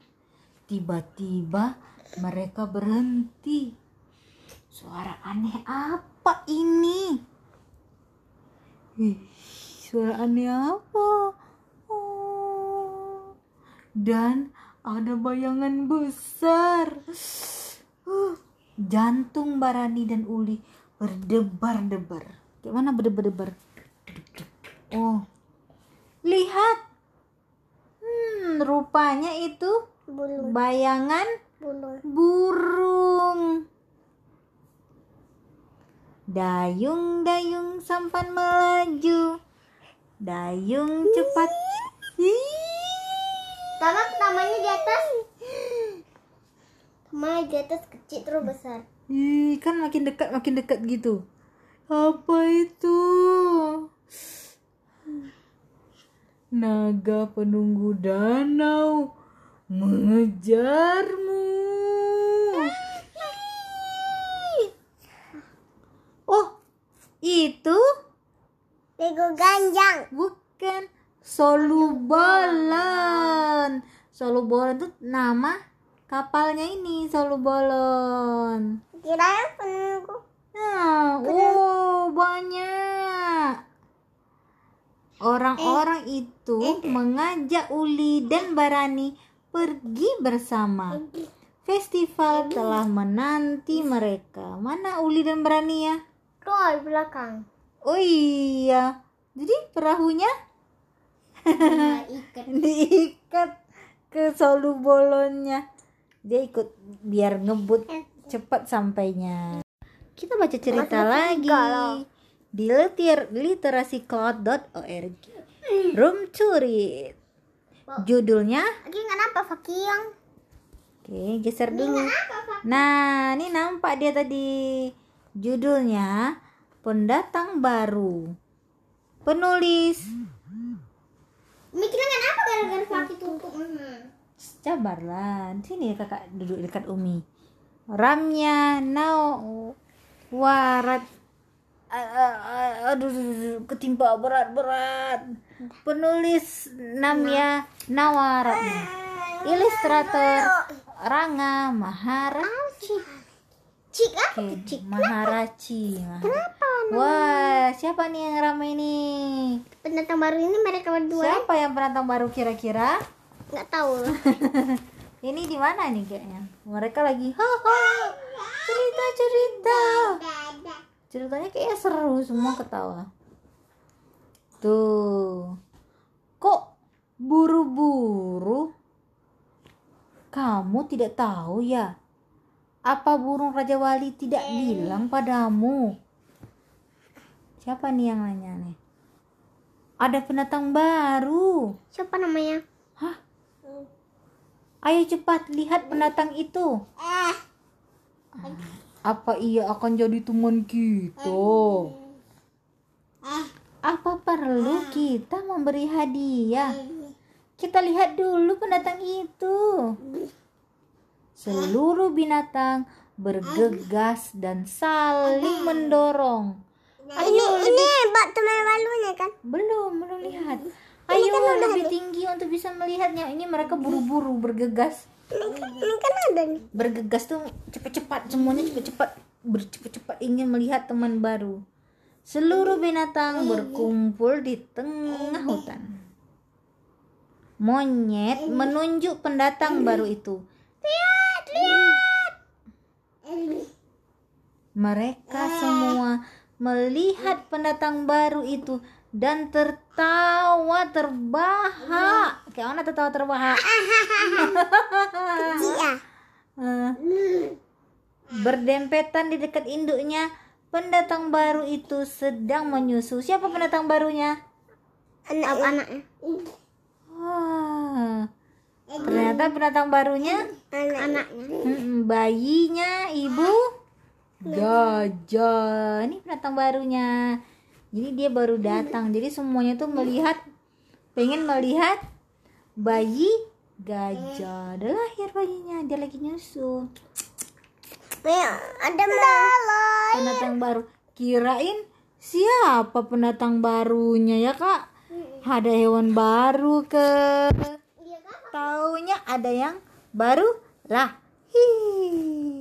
tiba-tiba mereka berhenti. Suara aneh apa ini? Ih, suara aneh apa? Oh. Dan ada bayangan besar. Uh, jantung Barani dan Uli berdebar-debar. Kayak mana berdebar-debar? Oh, lihat. Hmm, rupanya itu bayangan burung. Dayung-dayung sampan melaju. Dayung cepat. Tamak namanya di atas. Namanya di atas kecil terus besar. Ih, kan makin dekat makin dekat gitu. Apa itu? Naga penunggu danau mengejarmu. Oh, itu Bego ganjang. bukan Solubolon. Solubolon itu nama kapalnya ini Solubolon. Kirain penunggu. Nah, oh banyak. Orang-orang itu mengajak Uli dan Barani pergi bersama. Festival telah menanti mereka. Mana Uli dan Barani ya? Di belakang. Oh iya. Jadi perahunya diikat ke solu bolonnya. Dia ikut biar ngebut cepat sampainya. Kita baca cerita Masih lagi loh. Di liter literacloud.org. Room to read. Judulnya, Lagi nggak nampak Fakiyang. oke geser dulu. Nah, ini nampak dia tadi. Judulnya Pendatang Baru. Penulis Mikirnya nampak gara-gara Faki tutup. Hmm. Sabarlah, sini kakak duduk dekat Umi. Ramnya nau warat aduh aduh, aduh, ketimpa berat-berat. Penulis namanya Nawarat. Ilustrator Ranga Maharaci. Cik ah. Oke, Maharaci. Wah, siapa nih yang ramai nih? Pendatang baru ini mereka berdua Siapa yang pendatang baru kira-kira? nggak tahu. Ini di mana nih kayaknya? Mereka lagi haha cerita cerita. Ceritanya kayaknya seru semua ketawa. Tuh. Kok buru-buru? Kamu tidak tahu ya? Apa burung Raja Wali tidak bilang padamu? Siapa nih yang nanya nih? Ada pendatang baru. Siapa namanya? Hah? Ayo cepat lihat pendatang itu. Apa ia akan jadi teman kita? Apa perlu kita memberi hadiah? Kita lihat dulu pendatang itu. Seluruh binatang bergegas dan saling mendorong. Ayo, ini bak teman balunya kan? Belum, belum lihat. Ayo lebih tinggi untuk bisa melihatnya. Ini mereka buru-buru bergegas. Ini kan ada nih. Bergegas tuh cepat-cepat semuanya cepat-cepat bercepat-cepat ingin melihat teman baru. Seluruh binatang berkumpul di tengah hutan. Monyet menunjuk pendatang baru itu. Lihat, lihat. Mereka semua melihat pendatang baru itu dan tertawa terbahak. Kayak mana tertawa terbahak? Iya. Eh, berdempetan di dekat induknya, pendatang baru itu sedang menyusu. Siapa pendatang barunya? Anak-anaknya. Wah, ternyata pendatang barunya Anak-anaknya. mm, bayinya ibu gajah. Ini pendatang barunya. Jadi dia baru datang. Jadi semuanya tuh melihat, pengen melihat bayi gajah. Udah lahir bayinya, dia lagi nyusu. Ada melolot. pendatang baru kirain siapa pendatang barunya ya kak ada hewan baru ke Iya taunya ada yang baru lah Hihi.